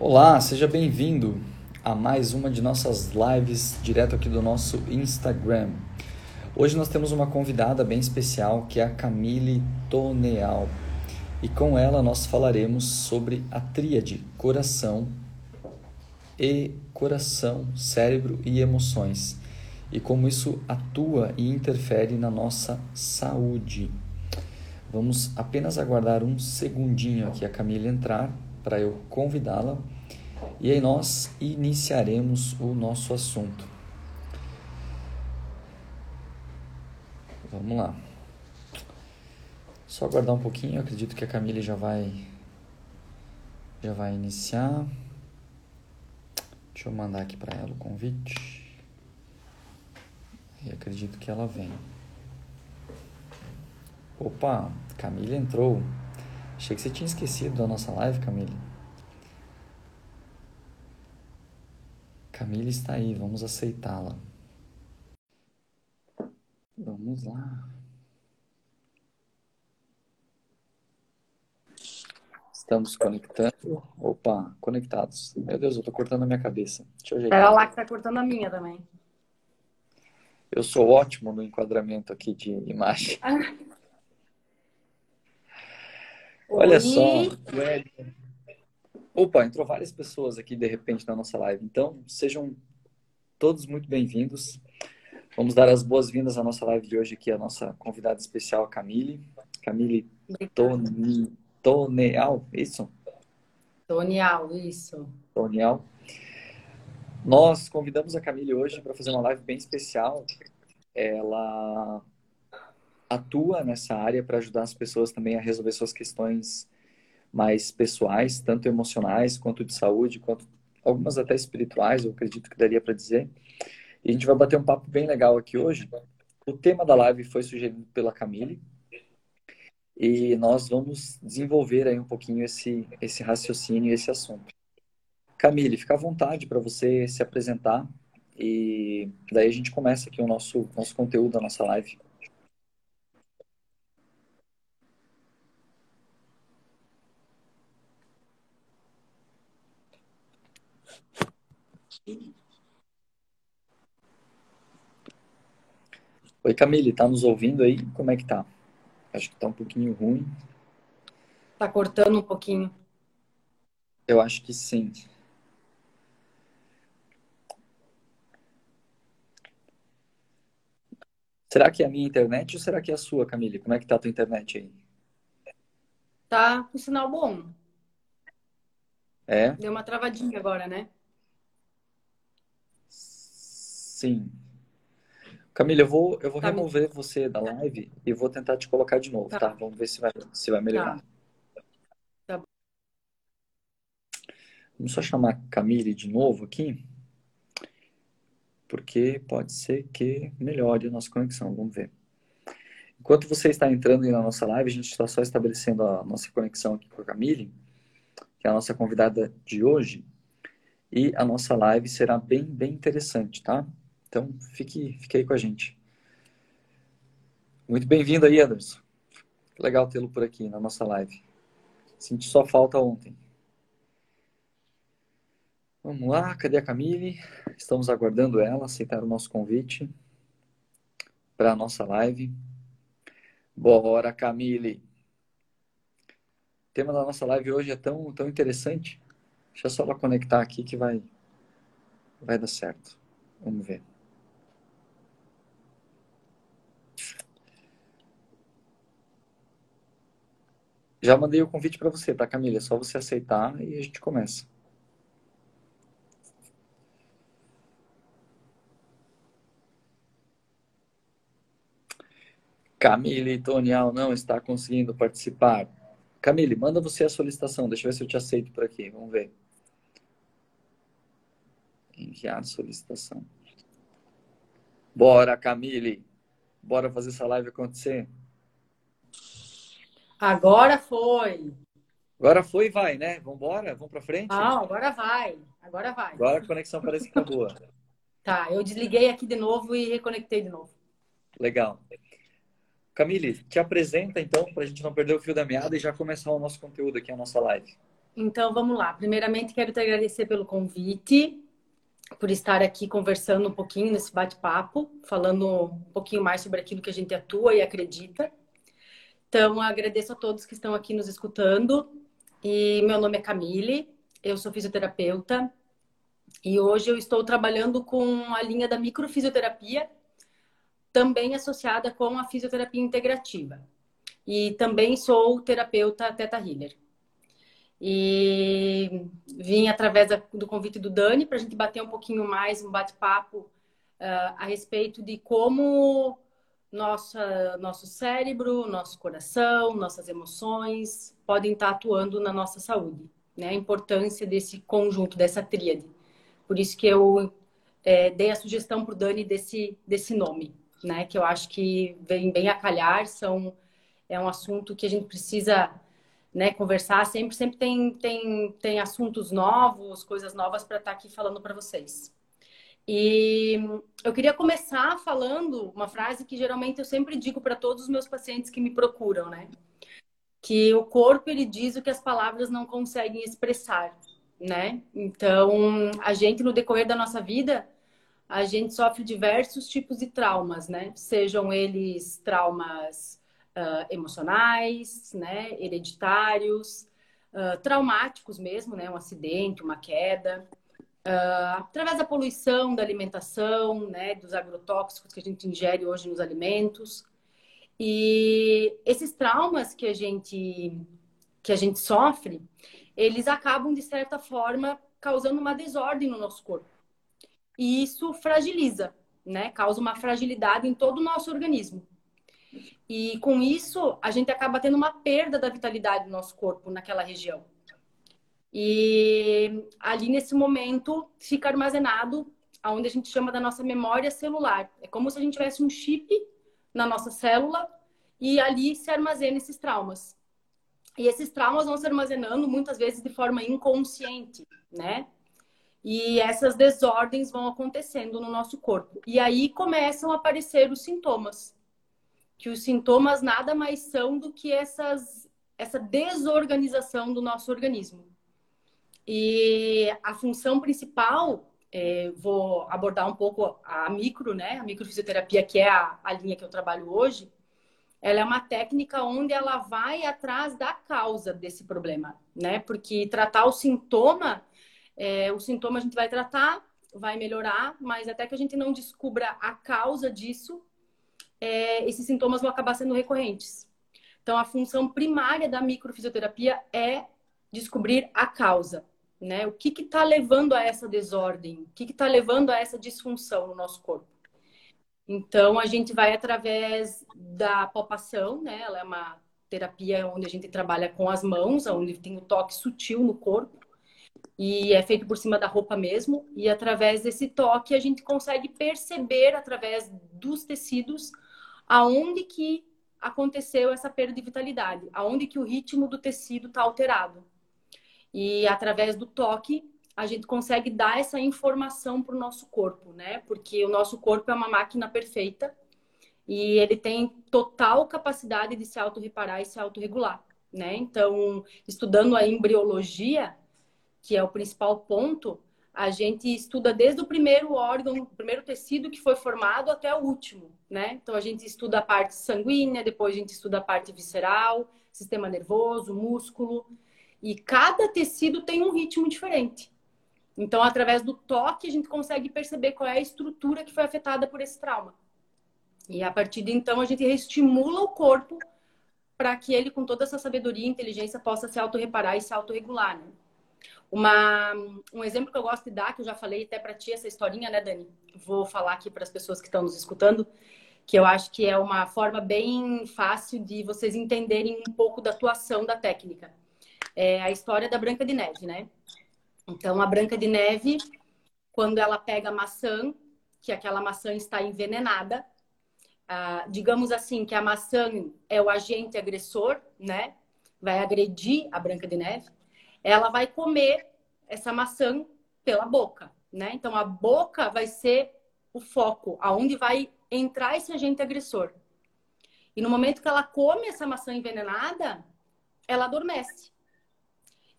Olá, seja bem-vindo a mais uma de nossas lives direto aqui do nosso Instagram. Hoje nós temos uma convidada bem especial que é a Camille Toneal. E com ela nós falaremos sobre a tríade coração e coração, cérebro e emoções e como isso atua e interfere na nossa saúde. Vamos apenas aguardar um segundinho aqui a Camille entrar para eu convidá-la e aí nós iniciaremos o nosso assunto. Vamos lá. Só aguardar um pouquinho, eu acredito que a Camille já vai já vai iniciar. Deixa eu mandar aqui para ela o convite. E acredito que ela vem. Opa, Camille entrou. Achei que você tinha esquecido da nossa live, Camille. Camille está aí, vamos aceitá-la. Vamos lá. Estamos conectando. Opa, conectados. Meu Deus, eu tô cortando a minha cabeça. Deixa eu ajeitar. Pera lá que tá cortando a minha também. Eu sou ótimo no enquadramento aqui de imagem. Olha Oi. só. Opa, entrou várias pessoas aqui de repente na nossa live. Então, sejam todos muito bem-vindos. Vamos dar as boas-vindas à nossa live de hoje aqui, a nossa convidada especial, Camille. Camille Toni, Toneal, isso? Tonial, isso. Tonial. Nós convidamos a Camille hoje para fazer uma live bem especial. Ela atua nessa área para ajudar as pessoas também a resolver suas questões mais pessoais, tanto emocionais quanto de saúde, quanto algumas até espirituais, eu acredito que daria para dizer. E a gente vai bater um papo bem legal aqui hoje. O tema da live foi sugerido pela Camille e nós vamos desenvolver aí um pouquinho esse esse raciocínio, esse assunto. Camille, fica à vontade para você se apresentar e daí a gente começa aqui o nosso nosso conteúdo, a nossa live. Oi, Camille, tá nos ouvindo aí? Como é que tá? Acho que tá um pouquinho ruim. Tá cortando um pouquinho. Eu acho que sim. Será que é a minha internet ou será que é a sua, Camille? Como é que tá a tua internet aí? Tá com sinal bom. É? Deu uma travadinha agora, né? Sim. Camila, eu vou, eu vou tá remover você da live e vou tentar te colocar de novo, tá? tá? Vamos ver se vai, se vai melhorar. Tá. tá Vamos só chamar Camille de novo aqui, porque pode ser que melhore a nossa conexão. Vamos ver. Enquanto você está entrando aí na nossa live, a gente está só estabelecendo a nossa conexão aqui com a Camille, que é a nossa convidada de hoje. E a nossa live será bem, bem interessante, tá? Então, fique, fique aí com a gente. Muito bem-vindo aí, Anderson. Legal tê-lo por aqui na nossa live. Senti só falta ontem. Vamos lá, cadê a Camille? Estamos aguardando ela aceitar o nosso convite para a nossa live. Bora, Camille! O tema da nossa live hoje é tão, tão interessante. Deixa só ela conectar aqui que vai, vai dar certo. Vamos ver. Já mandei o convite para você, tá, Camila? É só você aceitar e a gente começa. Camille Tonial não está conseguindo participar. Camille, manda você a solicitação. Deixa eu ver se eu te aceito por aqui. Vamos ver. Enviar solicitação. Bora, Camille. Bora fazer essa live acontecer. Agora foi. Agora foi e vai, né? Vambora? Vamos pra frente? Não, agora vai. Agora vai. Agora a conexão parece que tá boa. Tá, eu desliguei aqui de novo e reconectei de novo. Legal. Camille, te apresenta então, para a gente não perder o fio da meada e já começar o nosso conteúdo aqui, a nossa live. Então vamos lá. Primeiramente, quero te agradecer pelo convite, por estar aqui conversando um pouquinho nesse bate-papo, falando um pouquinho mais sobre aquilo que a gente atua e acredita. Então, agradeço a todos que estão aqui nos escutando. E meu nome é Camille, eu sou fisioterapeuta e hoje eu estou trabalhando com a linha da microfisioterapia, também associada com a fisioterapia integrativa. E também sou terapeuta Teta Healer. E vim através do convite do Dani para a gente bater um pouquinho mais, um bate-papo uh, a respeito de como nossa, nosso cérebro, nosso coração, nossas emoções podem estar atuando na nossa saúde. Né? A importância desse conjunto, dessa tríade. Por isso que eu é, dei a sugestão para o Dani desse, desse nome, né? que eu acho que vem bem a calhar, são, é um assunto que a gente precisa né, conversar. Sempre, sempre tem, tem, tem assuntos novos, coisas novas para estar tá aqui falando para vocês. E eu queria começar falando uma frase que geralmente eu sempre digo para todos os meus pacientes que me procuram, né? Que o corpo ele diz o que as palavras não conseguem expressar, né? Então, a gente no decorrer da nossa vida, a gente sofre diversos tipos de traumas, né? Sejam eles traumas uh, emocionais, né, hereditários, uh, traumáticos mesmo, né, um acidente, uma queda, uh, através da poluição, da alimentação, né, dos agrotóxicos que a gente ingere hoje nos alimentos. E esses traumas que a gente que a gente sofre, eles acabam de certa forma causando uma desordem no nosso corpo. E isso fragiliza, né? Causa uma fragilidade em todo o nosso organismo. E com isso, a gente acaba tendo uma perda da vitalidade do nosso corpo naquela região. E ali nesse momento fica armazenado aonde a gente chama da nossa memória celular. É como se a gente tivesse um chip na nossa célula e ali se armazena esses traumas. E esses traumas vão se armazenando muitas vezes de forma inconsciente, né? E essas desordens vão acontecendo no nosso corpo. E aí começam a aparecer os sintomas que os sintomas nada mais são do que essas, essa desorganização do nosso organismo. E a função principal, é, vou abordar um pouco a micro, né? A microfisioterapia, que é a, a linha que eu trabalho hoje, ela é uma técnica onde ela vai atrás da causa desse problema, né? Porque tratar o sintoma, é, o sintoma a gente vai tratar, vai melhorar, mas até que a gente não descubra a causa disso, é, esses sintomas vão acabar sendo recorrentes. Então, a função primária da microfisioterapia é descobrir a causa, né? O que está levando a essa desordem? O que está levando a essa disfunção no nosso corpo? Então, a gente vai através da palpação, né? Ela é uma terapia onde a gente trabalha com as mãos, onde tem o um toque sutil no corpo e é feito por cima da roupa mesmo. E através desse toque a gente consegue perceber através dos tecidos aonde que aconteceu essa perda de vitalidade, aonde que o ritmo do tecido está alterado. E através do toque, a gente consegue dar essa informação para o nosso corpo, né? Porque o nosso corpo é uma máquina perfeita e ele tem total capacidade de se autorreparar e se autorregular, né? Então, estudando a embriologia, que é o principal ponto, a gente estuda desde o primeiro órgão, o primeiro tecido que foi formado até o último, né? Então a gente estuda a parte sanguínea, depois a gente estuda a parte visceral, sistema nervoso, músculo, e cada tecido tem um ritmo diferente. Então, através do toque, a gente consegue perceber qual é a estrutura que foi afetada por esse trauma. E a partir de então, a gente estimula o corpo para que ele, com toda essa sabedoria e inteligência, possa se autorreparar e se autorregular, né? Uma, um exemplo que eu gosto de dar, que eu já falei até para ti essa historinha, né, Dani? Vou falar aqui para as pessoas que estão nos escutando, que eu acho que é uma forma bem fácil de vocês entenderem um pouco da atuação da técnica. É a história da Branca de Neve, né? Então, a Branca de Neve, quando ela pega a maçã, que aquela maçã está envenenada, ah, digamos assim, que a maçã é o agente agressor, né? Vai agredir a Branca de Neve ela vai comer essa maçã pela boca, né? Então a boca vai ser o foco, aonde vai entrar esse agente agressor. E no momento que ela come essa maçã envenenada, ela adormece.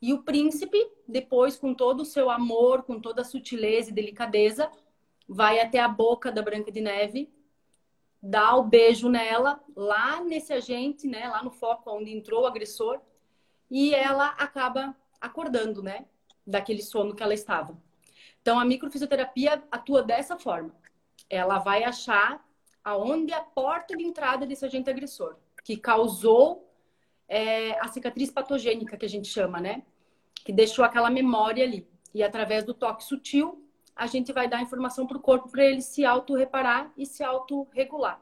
E o príncipe, depois, com todo o seu amor, com toda a sutileza e delicadeza, vai até a boca da Branca de Neve, dá o beijo nela, lá nesse agente, né, lá no foco onde entrou o agressor, e ela acaba acordando, né, daquele sono que ela estava. Então a microfisioterapia atua dessa forma. Ela vai achar aonde é a porta de entrada desse agente agressor, que causou é, a cicatriz patogênica que a gente chama, né? Que deixou aquela memória ali. E através do toque sutil, a gente vai dar informação para o corpo para ele se auto-reparar e se auto-regular.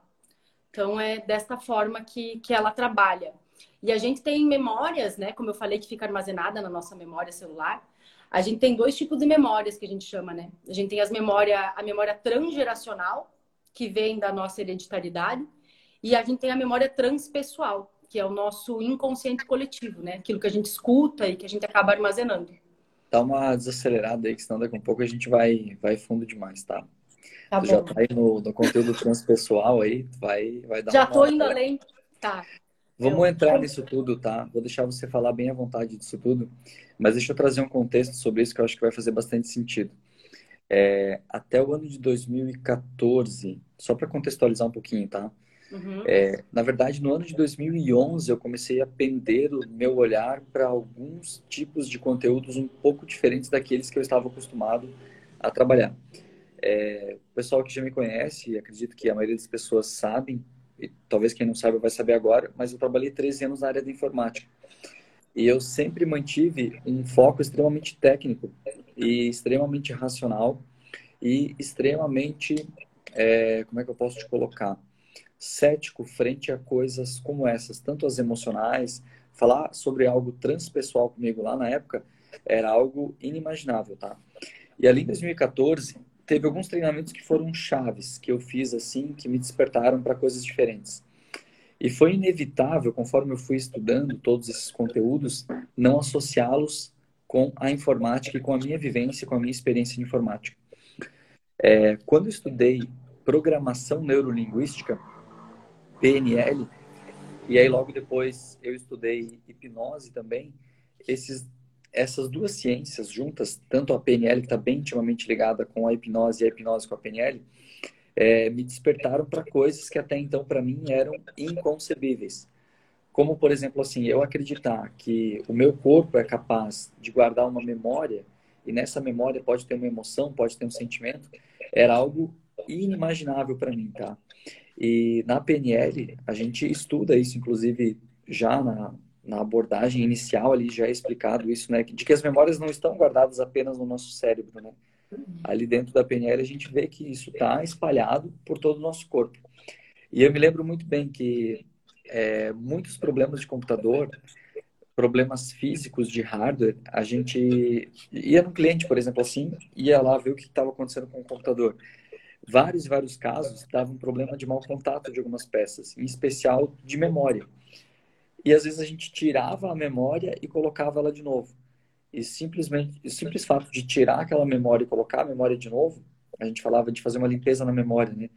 Então, é desta forma que, que ela trabalha. E a gente tem memórias, né? Como eu falei, que fica armazenada na nossa memória celular. A gente tem dois tipos de memórias que a gente chama, né? A gente tem as memória, a memória transgeracional, que vem da nossa hereditariedade, e a gente tem a memória transpessoal, que é o nosso inconsciente coletivo, né? Aquilo que a gente escuta e que a gente acaba armazenando. Dá uma desacelerada aí, que senão daqui a um pouco a gente vai, vai fundo demais, tá? Tá tu bom. já tá aí no, no conteúdo transpessoal aí, vai, vai dar Já uma tô indo além. Tá. Vamos eu... entrar nisso tudo, tá? Vou deixar você falar bem à vontade disso tudo, mas deixa eu trazer um contexto sobre isso que eu acho que vai fazer bastante sentido. É, até o ano de 2014, só para contextualizar um pouquinho, tá? Uhum. É, na verdade, no ano de 2011, eu comecei a pender o meu olhar para alguns tipos de conteúdos um pouco diferentes daqueles que eu estava acostumado a trabalhar. É, o pessoal que já me conhece, acredito que a maioria das pessoas sabem, e talvez quem não sabe vai saber agora, mas eu trabalhei 13 anos na área da informática. E eu sempre mantive um foco extremamente técnico e extremamente racional e extremamente, é, como é que eu posso te colocar? Cético frente a coisas como essas, tanto as emocionais, falar sobre algo transpessoal comigo lá na época era algo inimaginável, tá? E ali em 2014, teve alguns treinamentos que foram chaves, que eu fiz assim, que me despertaram para coisas diferentes. E foi inevitável, conforme eu fui estudando todos esses conteúdos, não associá-los com a informática e com a minha vivência, com a minha experiência de informática. É, quando eu estudei programação neurolinguística, PNL, e aí logo depois eu estudei hipnose também, esses essas duas ciências juntas, tanto a PNL, que está bem intimamente ligada com a hipnose e a hipnose com a PNL, é, me despertaram para coisas que até então para mim eram inconcebíveis. Como, por exemplo, assim, eu acreditar que o meu corpo é capaz de guardar uma memória e nessa memória pode ter uma emoção, pode ter um sentimento, era algo inimaginável para mim, tá? E na PNL, a gente estuda isso, inclusive, já na, na abordagem inicial ali já é explicado isso, né? De que as memórias não estão guardadas apenas no nosso cérebro, né? Ali dentro da PNL a gente vê que isso está espalhado por todo o nosso corpo. E eu me lembro muito bem que é, muitos problemas de computador, problemas físicos de hardware, a gente ia no cliente, por exemplo, assim, ia lá ver o que estava acontecendo com o computador. Vários e vários casos davam problema de mau contato de algumas peças, em especial de memória. E às vezes a gente tirava a memória e colocava ela de novo. E simplesmente, o simples fato de tirar aquela memória e colocar a memória de novo, a gente falava de fazer uma limpeza na memória, né?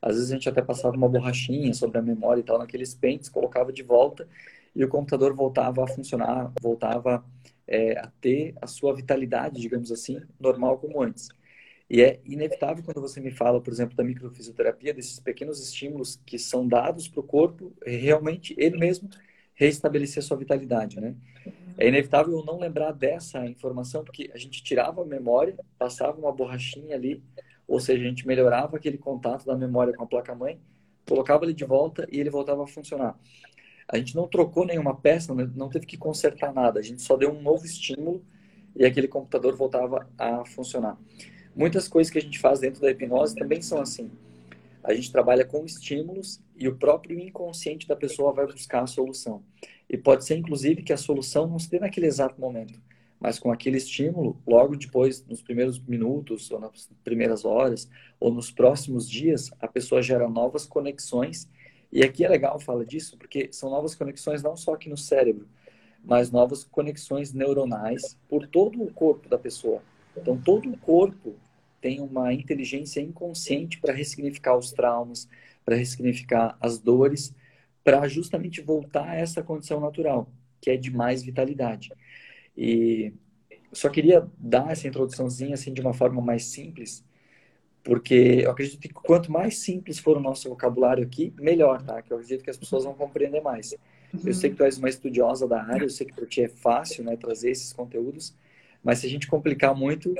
Às vezes a gente até passava uma borrachinha sobre a memória e tal, naqueles pentes, colocava de volta e o computador voltava a funcionar, voltava é, a ter a sua vitalidade, digamos assim, normal como antes. E é inevitável quando você me fala, por exemplo, da microfisioterapia, desses pequenos estímulos que são dados para o corpo, realmente ele mesmo reestabelecer a sua vitalidade, né? É inevitável eu não lembrar dessa informação, porque a gente tirava a memória, passava uma borrachinha ali, ou seja, a gente melhorava aquele contato da memória com a placa-mãe, colocava ele de volta e ele voltava a funcionar. A gente não trocou nenhuma peça, não teve que consertar nada, a gente só deu um novo estímulo e aquele computador voltava a funcionar. Muitas coisas que a gente faz dentro da hipnose também são assim. A gente trabalha com estímulos e o próprio inconsciente da pessoa vai buscar a solução. E pode ser, inclusive, que a solução não se dê naquele exato momento, mas com aquele estímulo, logo depois, nos primeiros minutos, ou nas primeiras horas, ou nos próximos dias, a pessoa gera novas conexões. E aqui é legal falar disso, porque são novas conexões não só aqui no cérebro, mas novas conexões neuronais por todo o corpo da pessoa. Então, todo o corpo tem uma inteligência inconsciente para ressignificar os traumas, para ressignificar as dores, para justamente voltar a essa condição natural, que é de mais vitalidade. E só queria dar essa introduçãozinha assim de uma forma mais simples, porque eu acredito que quanto mais simples for o nosso vocabulário aqui, melhor, tá? Que eu acredito que as pessoas vão compreender mais. Eu sei que tu és uma estudiosa da área, eu sei que para ti é fácil, né, trazer esses conteúdos, mas se a gente complicar muito,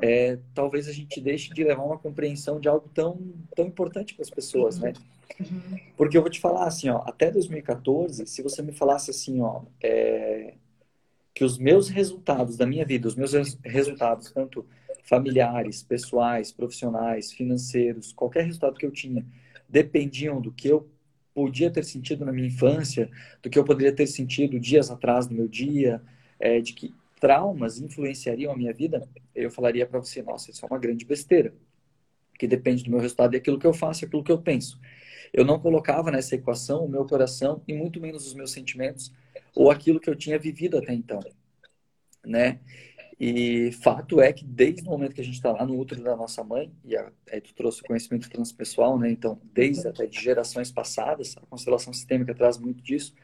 é, talvez a gente deixe de levar uma compreensão de algo tão, tão importante para as pessoas, né? Uhum. Porque eu vou te falar assim, ó, até 2014, se você me falasse assim, ó, é, que os meus resultados da minha vida, os meus resultados, tanto familiares, pessoais, profissionais, financeiros, qualquer resultado que eu tinha, dependiam do que eu podia ter sentido na minha infância, do que eu poderia ter sentido dias atrás no meu dia, é, de que traumas influenciariam a minha vida, eu falaria para você, nossa, isso é uma grande besteira, que depende do meu resultado e aquilo que eu faço, aquilo que eu penso. Eu não colocava nessa equação o meu coração e muito menos os meus sentimentos ou aquilo que eu tinha vivido até então, né? E fato é que desde o momento que a gente está lá no útero da nossa mãe, e aí tu trouxe o conhecimento transpessoal, né? Então, desde até de gerações passadas, a constelação sistêmica traz muito disso.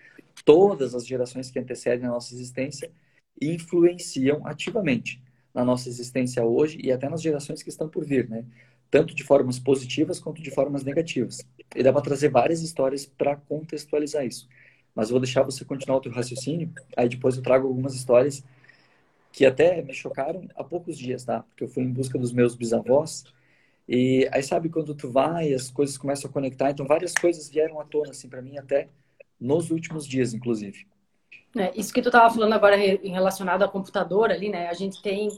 Todas as gerações que antecedem a nossa existência influenciam ativamente na nossa existência hoje e até nas gerações que estão por vir, né? Tanto de formas positivas quanto de formas negativas. E dá para trazer várias histórias para contextualizar isso. Mas eu vou deixar você continuar o teu raciocínio, aí depois eu trago algumas histórias que até me chocaram há poucos dias, tá? Porque eu fui em busca dos meus bisavós e aí sabe quando tu vai, as coisas começam a conectar, então várias coisas vieram à tona assim para mim até nos últimos dias, inclusive. É, isso que tu estava falando agora em relacionado ao computador ali, né? A gente tem.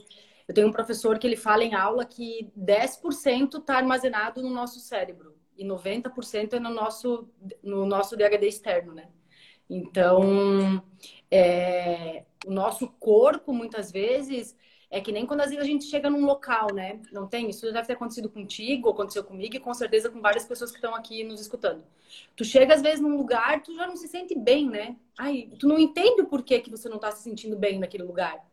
Eu tenho um professor que ele fala em aula que 10% está armazenado no nosso cérebro e 90% é no nosso, no nosso DHD externo, né? Então, é, o nosso corpo, muitas vezes, é que nem quando às vezes a gente chega num local, né? Não tem? Isso já deve ter acontecido contigo, aconteceu comigo e com certeza com várias pessoas que estão aqui nos escutando. Tu chega às vezes num lugar, tu já não se sente bem, né? Ai, tu não entende o porquê que você não está se sentindo bem naquele lugar.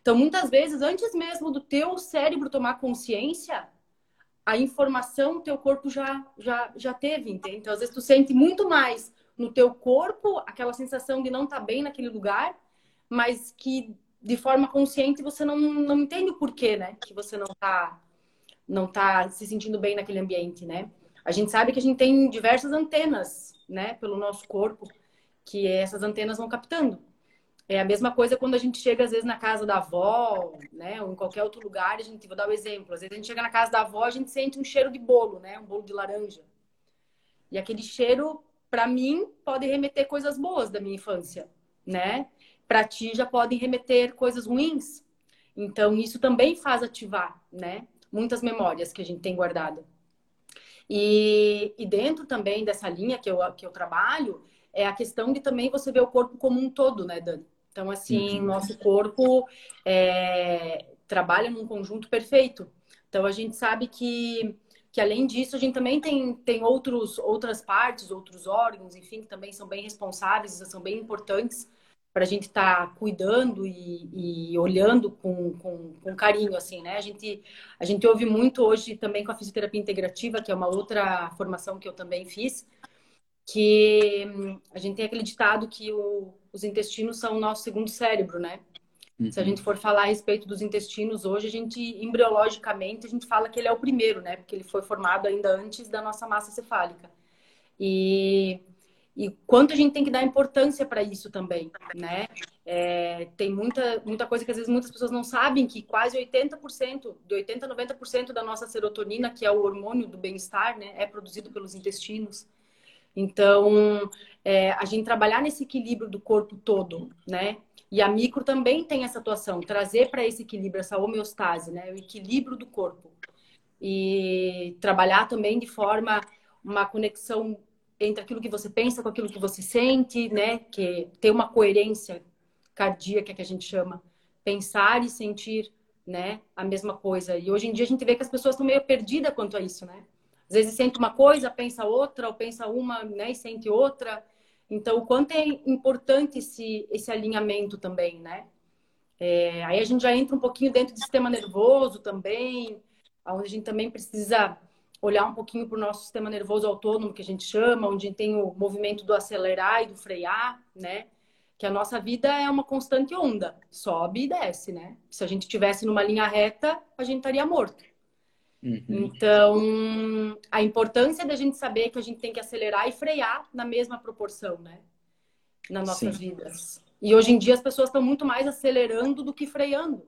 Então, muitas vezes, antes mesmo do teu cérebro tomar consciência, a informação teu corpo já já já teve, entende? Então, às vezes tu sente muito mais no teu corpo aquela sensação de não estar tá bem naquele lugar, mas que de forma consciente você não, não entende o porquê, né? Que você não tá, não tá se sentindo bem naquele ambiente, né? A gente sabe que a gente tem diversas antenas, né? Pelo nosso corpo, que essas antenas vão captando. É a mesma coisa quando a gente chega, às vezes, na casa da avó, né? Ou em qualquer outro lugar, a gente, vou dar o um exemplo. Às vezes a gente chega na casa da avó, a gente sente um cheiro de bolo, né? Um bolo de laranja. E aquele cheiro, para mim, pode remeter coisas boas da minha infância, né? Para ti já podem remeter coisas ruins. Então, isso também faz ativar, né? Muitas memórias que a gente tem guardada. E, e dentro também dessa linha que eu, que eu trabalho, é a questão de também você ver o corpo como um todo, né, Dani? Então, assim, uhum. nosso corpo é, trabalha num conjunto perfeito. Então, a gente sabe que, que além disso, a gente também tem, tem outros, outras partes, outros órgãos, enfim, que também são bem responsáveis, são bem importantes para a gente estar tá cuidando e, e olhando com, com, com, carinho, assim, né? A gente, a gente ouve muito hoje também com a fisioterapia integrativa, que é uma outra formação que eu também fiz, que hum, a gente tem acreditado que o, os intestinos são o nosso segundo cérebro, né? Uhum. Se a uhum. gente for falar a respeito dos intestinos hoje, a gente, embriologicamente, a gente fala que ele é o primeiro, né? Porque ele foi formado ainda antes da nossa massa cefálica. E e quanto a gente tem que dar importância para isso também, né? É, tem muita, muita coisa que às vezes muitas pessoas não sabem que quase 80%, de 80% a 90% da nossa serotonina, que é o hormônio do bem-estar, né, é produzido pelos intestinos. Então, é, a gente trabalhar nesse equilíbrio do corpo todo, né? E a micro também tem essa atuação, trazer para esse equilíbrio, essa homeostase, né? O equilíbrio do corpo. E trabalhar também de forma, uma conexão entre aquilo que você pensa com aquilo que você sente, né? Que tem uma coerência cardíaca que a gente chama pensar e sentir, né? A mesma coisa. E hoje em dia a gente vê que as pessoas estão meio perdidas quanto a isso, né? Às vezes sente uma coisa, pensa outra, ou pensa uma, né? E sente outra. Então, o quanto é importante esse, esse alinhamento também, né? É, aí a gente já entra um pouquinho dentro do sistema nervoso também, onde a gente também precisa olhar um pouquinho para o nosso sistema nervoso autônomo, que a gente chama, onde tem o movimento do acelerar e do frear, né? que a nossa vida é uma constante onda, sobe e desce, né? Se a gente tivesse numa linha reta, a gente estaria morto. Uhum. Então, a importância da gente saber que a gente tem que acelerar e frear na mesma proporção, né? Nas nossas Sim. vidas. E hoje em dia as pessoas estão muito mais acelerando do que freando.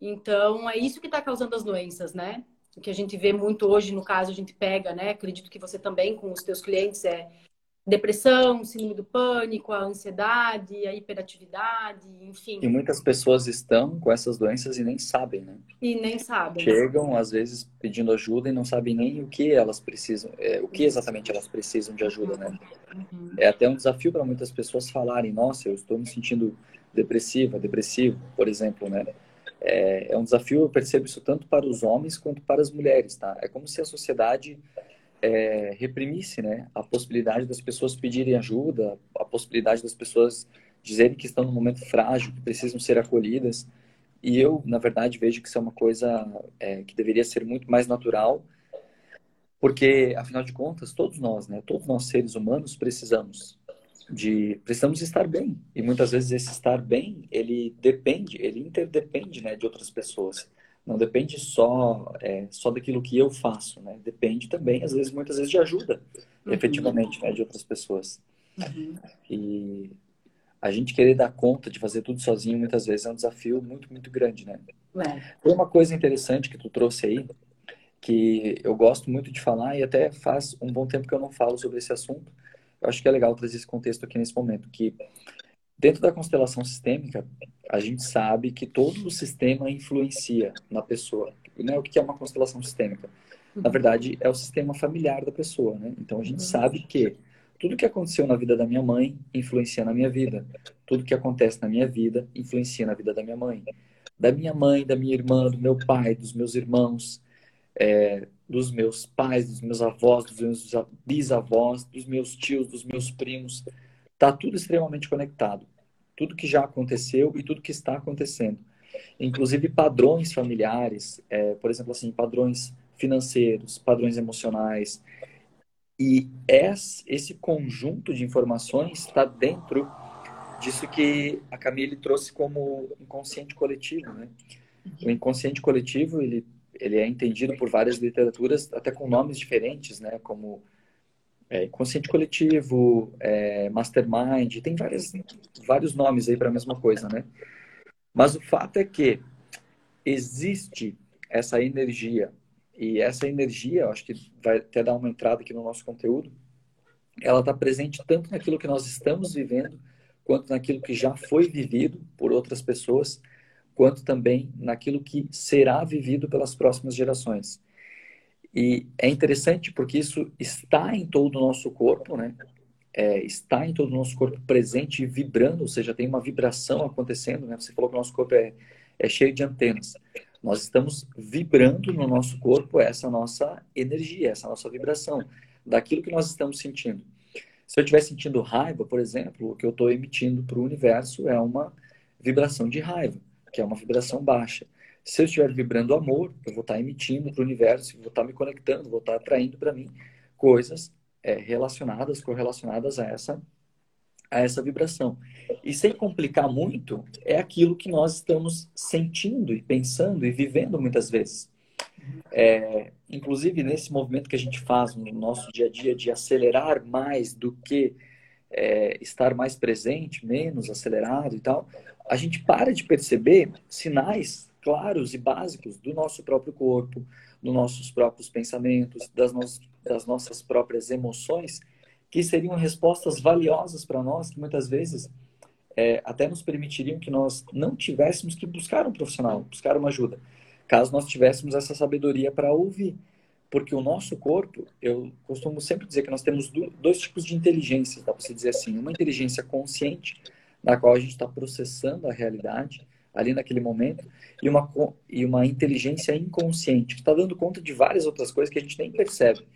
Então, é isso que está causando as doenças, né? O que a gente vê muito hoje, no caso, a gente pega, né? Acredito que você também, com os teus clientes, é depressão, síndrome do pânico, a ansiedade, a hiperatividade, enfim. E muitas pessoas estão com essas doenças e nem sabem, né? E nem sabem. Chegam, às vezes, pedindo ajuda e não sabem nem o que elas precisam, é, o que exatamente elas precisam de ajuda, né? Uhum. É até um desafio para muitas pessoas falarem, nossa, eu estou me sentindo depressiva, depressivo, por exemplo, né? É, é um desafio, eu percebo isso tanto para os homens quanto para as mulheres, tá? É como se a sociedade é, reprimisse né, a possibilidade das pessoas pedirem ajuda, a possibilidade das pessoas dizerem que estão num momento frágil, que precisam ser acolhidas. E eu, na verdade, vejo que isso é uma coisa é, que deveria ser muito mais natural, porque, afinal de contas, todos nós, né, todos nós seres humanos precisamos de precisamos estar bem e muitas vezes esse estar bem ele depende ele interdepende né de outras pessoas não depende só é, só daquilo que eu faço, né? Depende também, às vezes, muitas vezes, de ajuda, uhum. efetivamente, né? De outras pessoas. Uhum. E a gente querer dar conta de fazer tudo sozinho, muitas vezes, é um desafio muito, muito grande, né? É. Foi uma coisa interessante que tu trouxe aí, que eu gosto muito de falar e até faz um bom tempo que eu não falo sobre esse assunto. Eu acho que é legal trazer esse contexto aqui nesse momento, que Dentro da constelação sistêmica, a gente sabe que todo o sistema influencia na pessoa. Né? O que é uma constelação sistêmica? Na verdade, é o sistema familiar da pessoa. Né? Então, a gente uhum. sabe que tudo que aconteceu na vida da minha mãe influencia na minha vida. Tudo que acontece na minha vida influencia na vida da minha mãe. Da minha mãe, da minha irmã, do meu pai, dos meus irmãos, é, dos meus pais, dos meus avós, dos meus bisavós, dos meus tios, dos meus primos. Está tudo extremamente conectado. Tudo que já aconteceu e tudo que está acontecendo. Inclusive padrões familiares, é, por exemplo, assim, padrões financeiros, padrões emocionais. E esse conjunto de informações está dentro disso que a Camille trouxe como inconsciente coletivo, né? O inconsciente coletivo, ele, ele é entendido por várias literaturas, até com nomes diferentes, né? Como é, consciente coletivo, é, mastermind, tem várias, vários nomes aí para a mesma coisa, né? Mas o fato é que existe essa energia, e essa energia, acho que vai até dar uma entrada aqui no nosso conteúdo, ela está presente tanto naquilo que nós estamos vivendo, quanto naquilo que já foi vivido por outras pessoas, quanto também naquilo que será vivido pelas próximas gerações. E é interessante porque isso está em todo o nosso corpo, né? É, está em todo o nosso corpo presente e vibrando, ou seja, tem uma vibração acontecendo, né? Você falou que o nosso corpo é, é cheio de antenas. Nós estamos vibrando no nosso corpo essa nossa energia, essa nossa vibração, daquilo que nós estamos sentindo. Se eu estiver sentindo raiva, por exemplo, o que eu estou emitindo para o universo é uma vibração de raiva, que é uma vibração baixa. Se eu estiver vibrando amor, eu vou estar emitindo para o universo, vou estar me conectando, vou estar atraindo para mim coisas é, relacionadas, correlacionadas a essa, a essa vibração. E sem complicar muito, é aquilo que nós estamos sentindo e pensando e vivendo muitas vezes. É, inclusive, nesse movimento que a gente faz no nosso dia a dia de acelerar mais do que é, estar mais presente, menos acelerado e tal, a gente para de perceber sinais claros e básicos do nosso próprio corpo, dos nossos próprios pensamentos, das, no das nossas próprias emoções, que seriam respostas valiosas para nós, que muitas vezes é, até nos permitiriam que nós não tivéssemos que buscar um profissional, buscar uma ajuda, caso nós tivéssemos essa sabedoria para ouvir. Porque o nosso corpo, eu costumo sempre dizer que nós temos dois tipos de inteligência, dá para se dizer assim. Uma inteligência consciente, na qual a gente está processando a realidade, ali naquele momento, e uma, e uma inteligência inconsciente, que está dando conta de várias outras coisas que a gente nem percebe.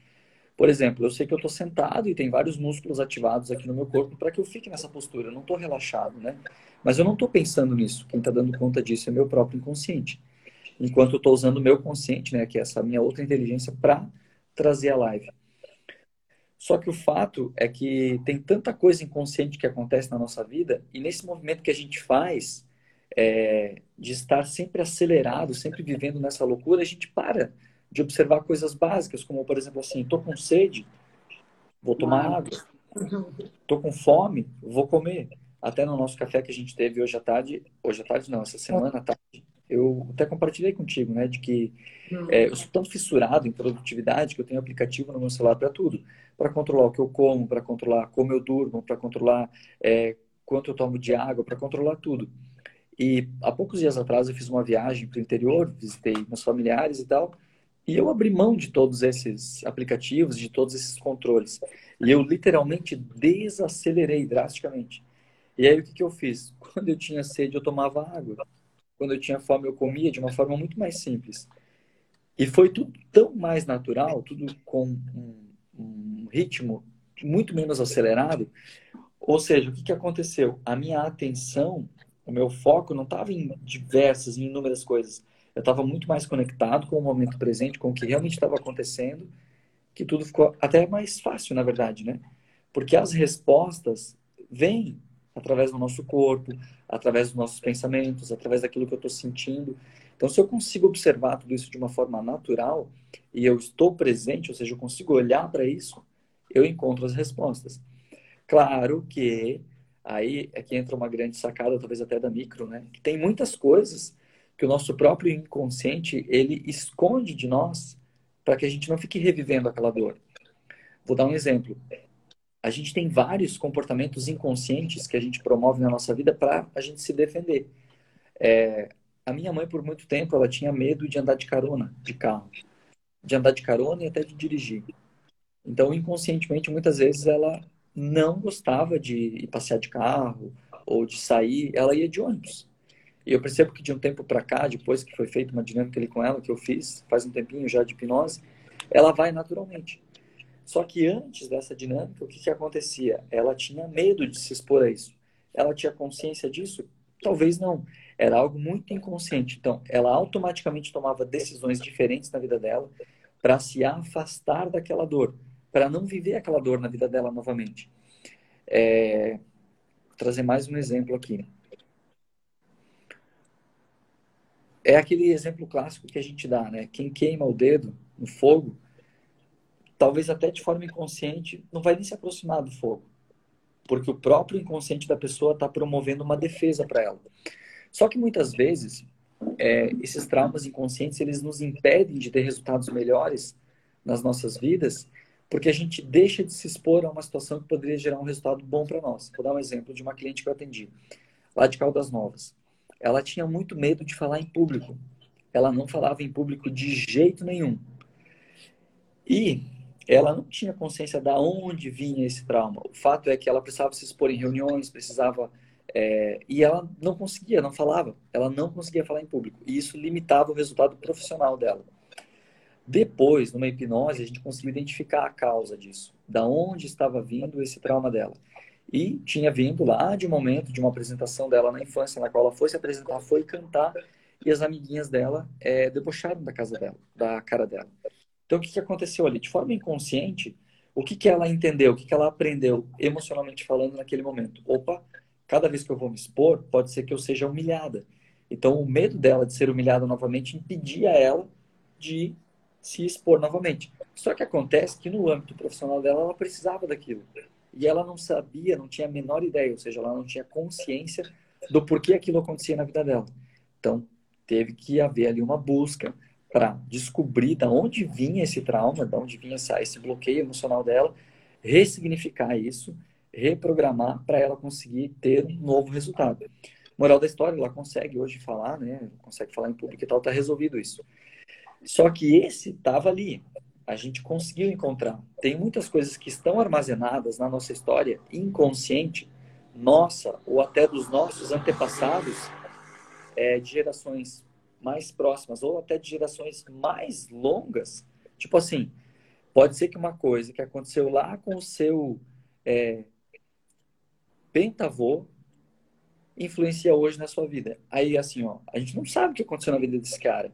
Por exemplo, eu sei que eu estou sentado e tem vários músculos ativados aqui no meu corpo para que eu fique nessa postura. Eu não estou relaxado, né? Mas eu não estou pensando nisso. Quem está dando conta disso é meu próprio inconsciente. Enquanto eu estou usando o meu consciente, né, que é essa minha outra inteligência, para trazer a live. Só que o fato é que tem tanta coisa inconsciente que acontece na nossa vida, e nesse movimento que a gente faz, é, de estar sempre acelerado, sempre vivendo nessa loucura, a gente para de observar coisas básicas, como, por exemplo, assim, estou com sede, vou tomar água. Estou com fome, vou comer. Até no nosso café que a gente teve hoje à tarde, hoje à tarde não, essa semana à tarde, eu até compartilhei contigo, né, de que hum. é, eu sou tão fissurado em produtividade que eu tenho aplicativo no meu celular para tudo, para controlar o que eu como, para controlar como eu durmo, para controlar é, quanto eu tomo de água, para controlar tudo. E há poucos dias atrás eu fiz uma viagem para o interior, visitei meus familiares e tal, e eu abri mão de todos esses aplicativos, de todos esses controles. E eu literalmente desacelerei drasticamente. E aí o que, que eu fiz? Quando eu tinha sede, eu tomava água. Quando eu tinha fome, eu comia de uma forma muito mais simples. E foi tudo tão mais natural, tudo com um, um ritmo muito menos acelerado. Ou seja, o que, que aconteceu? A minha atenção, o meu foco não estava em diversas, em inúmeras coisas eu estava muito mais conectado com o momento presente, com o que realmente estava acontecendo, que tudo ficou até mais fácil, na verdade, né? Porque as respostas vêm através do nosso corpo, através dos nossos pensamentos, através daquilo que eu estou sentindo. Então, se eu consigo observar tudo isso de uma forma natural e eu estou presente, ou seja, eu consigo olhar para isso, eu encontro as respostas. Claro que aí é que entra uma grande sacada, talvez até da micro, né? Que tem muitas coisas que o nosso próprio inconsciente ele esconde de nós para que a gente não fique revivendo aquela dor. Vou dar um exemplo. A gente tem vários comportamentos inconscientes que a gente promove na nossa vida para a gente se defender. É, a minha mãe, por muito tempo, ela tinha medo de andar de carona, de carro. De andar de carona e até de dirigir. Então, inconscientemente, muitas vezes ela não gostava de ir passear de carro ou de sair, ela ia de ônibus. E eu percebo que de um tempo para cá, depois que foi feita uma dinâmica ali com ela, que eu fiz faz um tempinho já de hipnose, ela vai naturalmente. Só que antes dessa dinâmica, o que, que acontecia? Ela tinha medo de se expor a isso. Ela tinha consciência disso? Talvez não. Era algo muito inconsciente. Então, ela automaticamente tomava decisões diferentes na vida dela para se afastar daquela dor, para não viver aquela dor na vida dela novamente. É... Vou trazer mais um exemplo aqui. é aquele exemplo clássico que a gente dá, né? Quem queima o dedo no fogo, talvez até de forma inconsciente, não vai nem se aproximar do fogo, porque o próprio inconsciente da pessoa está promovendo uma defesa para ela. Só que muitas vezes é, esses traumas inconscientes eles nos impedem de ter resultados melhores nas nossas vidas, porque a gente deixa de se expor a uma situação que poderia gerar um resultado bom para nós. Vou dar um exemplo de uma cliente que eu atendi, lá de Caldas Novas ela tinha muito medo de falar em público. Ela não falava em público de jeito nenhum. E ela não tinha consciência de onde vinha esse trauma. O fato é que ela precisava se expor em reuniões, precisava. É, e ela não conseguia, não falava. Ela não conseguia falar em público. E isso limitava o resultado profissional dela. Depois, numa hipnose, a gente conseguiu identificar a causa disso, da onde estava vindo esse trauma dela. E tinha vindo lá de um momento de uma apresentação dela na infância, na qual ela foi se apresentar, foi cantar, e as amiguinhas dela é, debocharam da casa dela, da cara dela. Então, o que, aconteceu ali? De forma inconsciente, o que, que ela entendeu, o que, que ela aprendeu emocionalmente falando naquele momento? Opa, cada vez que eu vou me expor, pode ser que eu seja humilhada. Então, o medo dela de ser humilhada novamente impedia ela de se expor novamente. Só que acontece que no âmbito profissional dela, ela precisava daquilo e ela não sabia, não tinha a menor ideia, ou seja, ela não tinha consciência do porquê aquilo acontecia na vida dela. Então, teve que haver ali uma busca para descobrir de onde vinha esse trauma, de onde vinha essa, esse bloqueio emocional dela, ressignificar isso, reprogramar para ela conseguir ter um novo resultado. Moral da história, ela consegue hoje falar, né? Consegue falar em público e tal, tá resolvido isso. Só que esse estava ali, a gente conseguiu encontrar. Tem muitas coisas que estão armazenadas na nossa história inconsciente, nossa ou até dos nossos antepassados, é, de gerações mais próximas ou até de gerações mais longas. Tipo assim, pode ser que uma coisa que aconteceu lá com o seu é, pentavô influencia hoje na sua vida. Aí, assim, ó, a gente não sabe o que aconteceu na vida desse cara.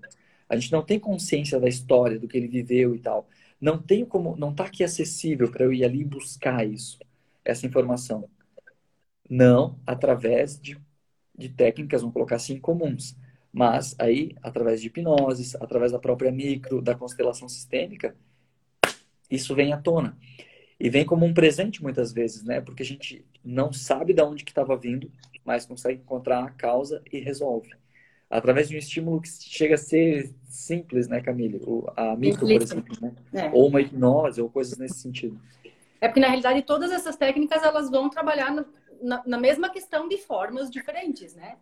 A gente não tem consciência da história, do que ele viveu e tal. não tenho como, não está aqui acessível para eu ir ali buscar isso, essa informação. Não através de, de técnicas, vamos colocar assim, comuns. Mas aí, através de hipnoses, através da própria micro, da constelação sistêmica, isso vem à tona. E vem como um presente muitas vezes, né? Porque a gente não sabe de onde que estava vindo, mas consegue encontrar a causa e resolve. Através de um estímulo que chega a ser simples, né, Camille? A micro, por exemplo, né? É. Ou uma hipnose, ou coisas nesse sentido. É porque, na realidade, todas essas técnicas, elas vão trabalhar no, na, na, mesma questão de formas diferentes, né?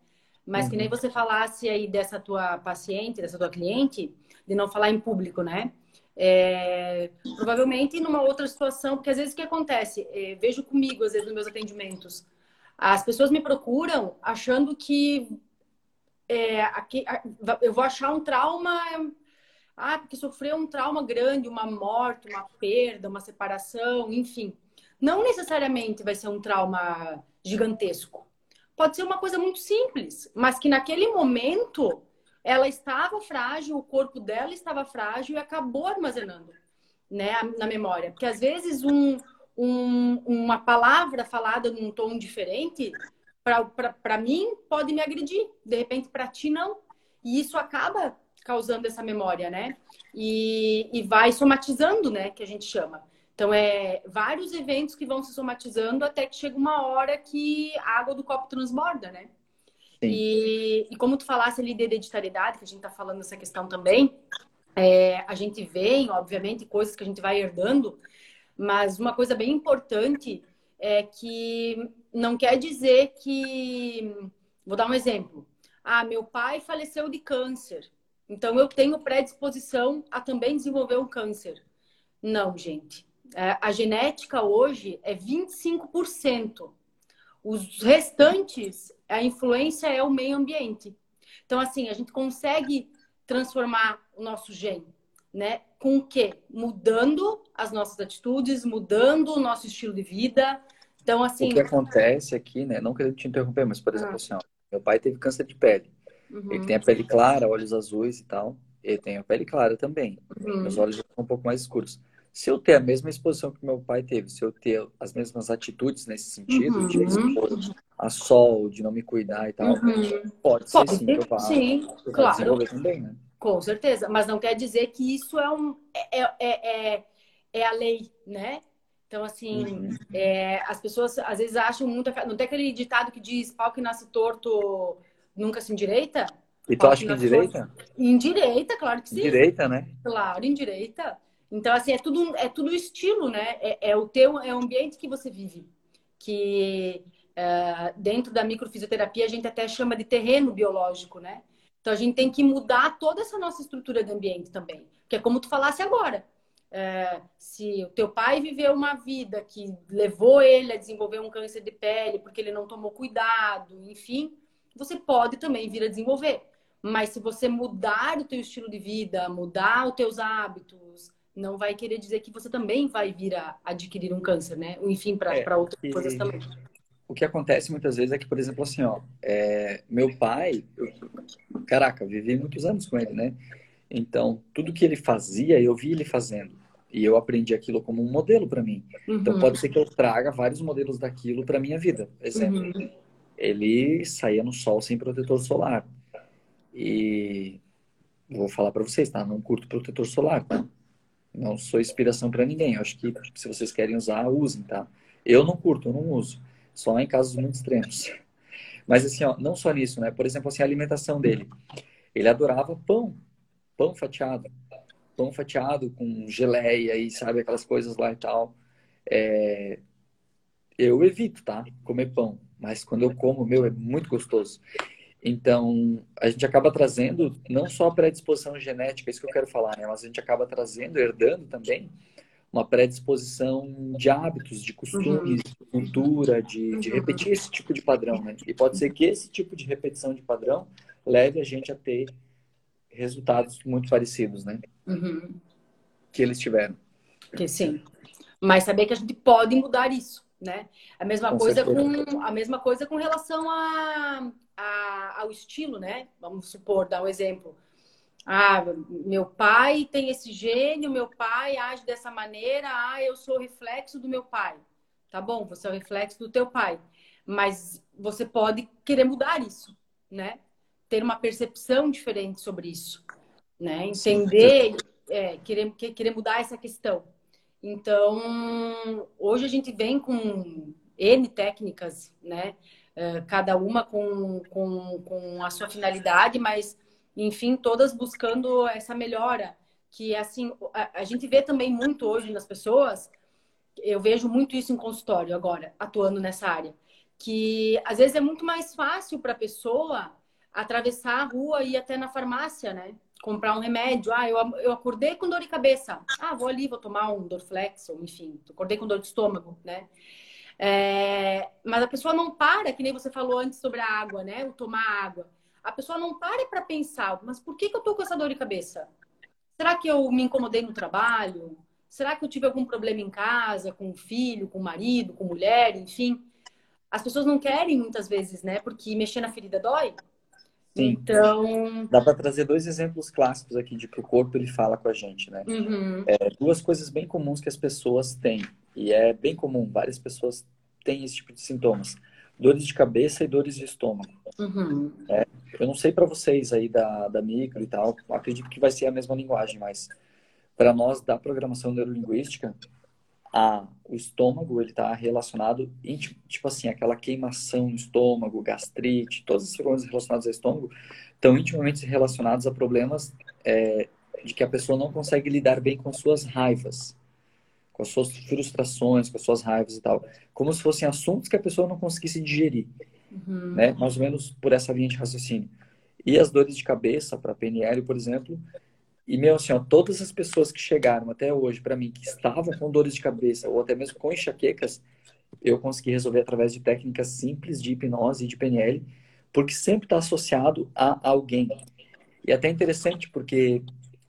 Mas uhum. que nem uhum. você falasse aí dessa tua paciente, dessa tua cliente, de não falar em público, né? É, provavelmente numa outra situação, porque às vezes o que acontece? É, vejo comigo, às vezes, nos meus atendimentos, as pessoas me procuram achando que é, aqui, eu vou achar um trauma, ah, porque sofreu um trauma grande, uma morte, uma perda, uma separação, enfim. Não necessariamente vai ser um trauma gigantesco. Pode ser uma coisa muito simples, mas que naquele momento ela estava frágil, o corpo dela estava frágil e acabou armazenando né, na memória. Porque às vezes um, um, uma palavra falada num tom diferente, para mim, pode me agredir. De repente, para ti, não. E isso acaba causando essa memória, né? E, e vai somatizando, né? Que a gente chama. Então, é vários eventos que vão se somatizando até que chega uma hora que a água do copo transborda, né? E, e, como tu falasse ali de hereditariedade, que a gente está falando dessa questão também, é, a gente vê, obviamente, coisas que a gente vai herdando, mas uma coisa bem importante é que não quer dizer que. Vou dar um exemplo. Ah, meu pai faleceu de câncer, então eu tenho predisposição a também desenvolver um câncer. Não, gente. É, a genética hoje é 25%. Os restantes, a influência é o meio ambiente. Então, assim, a gente consegue transformar o nosso gene, né? Com o quê? Mudando as nossas atitudes, mudando o nosso estilo de vida. Então, assim. O que acontece aqui, né? Não querendo te interromper, mas, por exemplo, ah. assim, ó, meu pai teve câncer de pele. Uhum. Ele tem a pele clara, olhos azuis e tal. Ele tem a pele clara também. Uhum. Meus olhos já são um pouco mais escuros se eu ter a mesma exposição que meu pai teve, se eu ter as mesmas atitudes nesse sentido, uhum. de expor a sol, de não me cuidar e tal, uhum. pode ser sim que eu vá, sim, eu claro. também, né? Com certeza, mas não quer dizer que isso é um é, é, é, é, é a lei, né? Então, assim, uhum. é, as pessoas às vezes acham muito. Não tem aquele ditado que diz pau que nasce torto nunca se endireita? E tu acha que endireita? Endireita, claro que sim. Endireita, né? Claro, endireita. Então, assim, é tudo, é tudo estilo, né? É, é o teu, é o ambiente que você vive. Que é, dentro da microfisioterapia a gente até chama de terreno biológico, né? Então a gente tem que mudar toda essa nossa estrutura de ambiente também. Que é como tu falasse agora. É, se o teu pai viveu uma vida que levou ele a desenvolver um câncer de pele porque ele não tomou cuidado, enfim, você pode também vir a desenvolver. Mas se você mudar o teu estilo de vida, mudar os teus hábitos, não vai querer dizer que você também vai vir a adquirir um câncer, né? Enfim, para é, outras coisas também. O que acontece muitas vezes é que, por exemplo, assim, ó, é, meu pai, eu, caraca, vivi muitos anos com ele, né? Então, tudo que ele fazia, eu vi ele fazendo. E eu aprendi aquilo como um modelo para mim. Então, uhum. Então, pode ser que eu traga vários modelos daquilo para minha vida. Exemplo, uhum. ele saía no sol sem protetor solar. E vou falar para vocês, tá? Não curto protetor solar, tá? Não sou inspiração para ninguém. Eu acho que se vocês querem usar, usem, tá? Eu não curto, eu não uso. Só em casos muito extremos. Mas assim, ó, não só nisso, né? Por exemplo, assim, a alimentação dele. Ele adorava pão, pão fatiado. Pão fatiado com geleia e sabe aquelas coisas lá e tal. É... Eu evito, tá? Comer pão. Mas quando eu como, meu, é muito gostoso. Então, a gente acaba trazendo não só a predisposição genética, é isso que eu quero falar, né? Mas a gente acaba trazendo, herdando também, uma predisposição de hábitos, de costumes, uhum. de cultura, de, de, repetir esse tipo de padrão, né? E pode ser que esse tipo de repetição de padrão leve a gente a ter resultados muito parecidos, né? Uhum. Que eles tiveram. Que sim. Mas saber que a gente pode mudar isso, né? A mesma com coisa com a mesma coisa com relação a a, ao estilo, né? Vamos supor, dar um exemplo. Ah, meu pai tem esse gênio, meu pai age dessa maneira, ah, eu sou o reflexo do meu pai. Tá bom, você é o reflexo do teu pai. Mas você pode querer mudar isso, né? Ter uma percepção diferente sobre isso, né? Entender, é, querer, querer mudar essa questão. Então, hoje a gente vem com N técnicas, né? É, cada uma com, com, com a sua finalidade, mas, enfim, todas buscando essa melhora. Que, assim, a, a gente vê também muito hoje nas pessoas, eu vejo muito isso em consultório agora, atuando nessa área, que às vezes é muito mais fácil para a pessoa atravessar a rua e ir até na farmácia, né? comprar um remédio. Ah, eu, eu acordei com dor de cabeça. Ah, vou ali, vou tomar um Dorflex, ou enfim, acordei com dor de estômago, né? É, mas a pessoa não para, que nem você falou antes sobre a água, né? O tomar água. A pessoa não para para pensar, mas por que, que eu tô com essa dor de cabeça? Será que eu me incomodei no trabalho? Será que eu tive algum problema em casa, com o filho, com o marido, com mulher, enfim? As pessoas não querem muitas vezes, né? Porque mexer na ferida dói. Sim. Então. Dá para trazer dois exemplos clássicos aqui de que o corpo ele fala com a gente, né? Uhum. É, duas coisas bem comuns que as pessoas têm. E é bem comum, várias pessoas têm esse tipo de sintomas: dores de cabeça e dores de estômago. Uhum. É, eu não sei para vocês aí da, da micro e tal, acredito que vai ser a mesma linguagem, mas para nós da programação neurolinguística, a, o estômago ele está relacionado, tipo assim, aquela queimação no estômago, gastrite, todos os problemas relacionados ao estômago estão intimamente relacionados a problemas é, de que a pessoa não consegue lidar bem com suas raivas, com as suas frustrações, com as suas raivas e tal, como se fossem assuntos que a pessoa não conseguisse digerir, uhum. né? Mais ou menos por essa linha de raciocínio. E as dores de cabeça, para PNL, por exemplo, e, meu, assim, ó, todas as pessoas que chegaram até hoje para mim, que estavam com dores de cabeça ou até mesmo com enxaquecas, eu consegui resolver através de técnicas simples de hipnose e de PNL, porque sempre está associado a alguém. E até interessante porque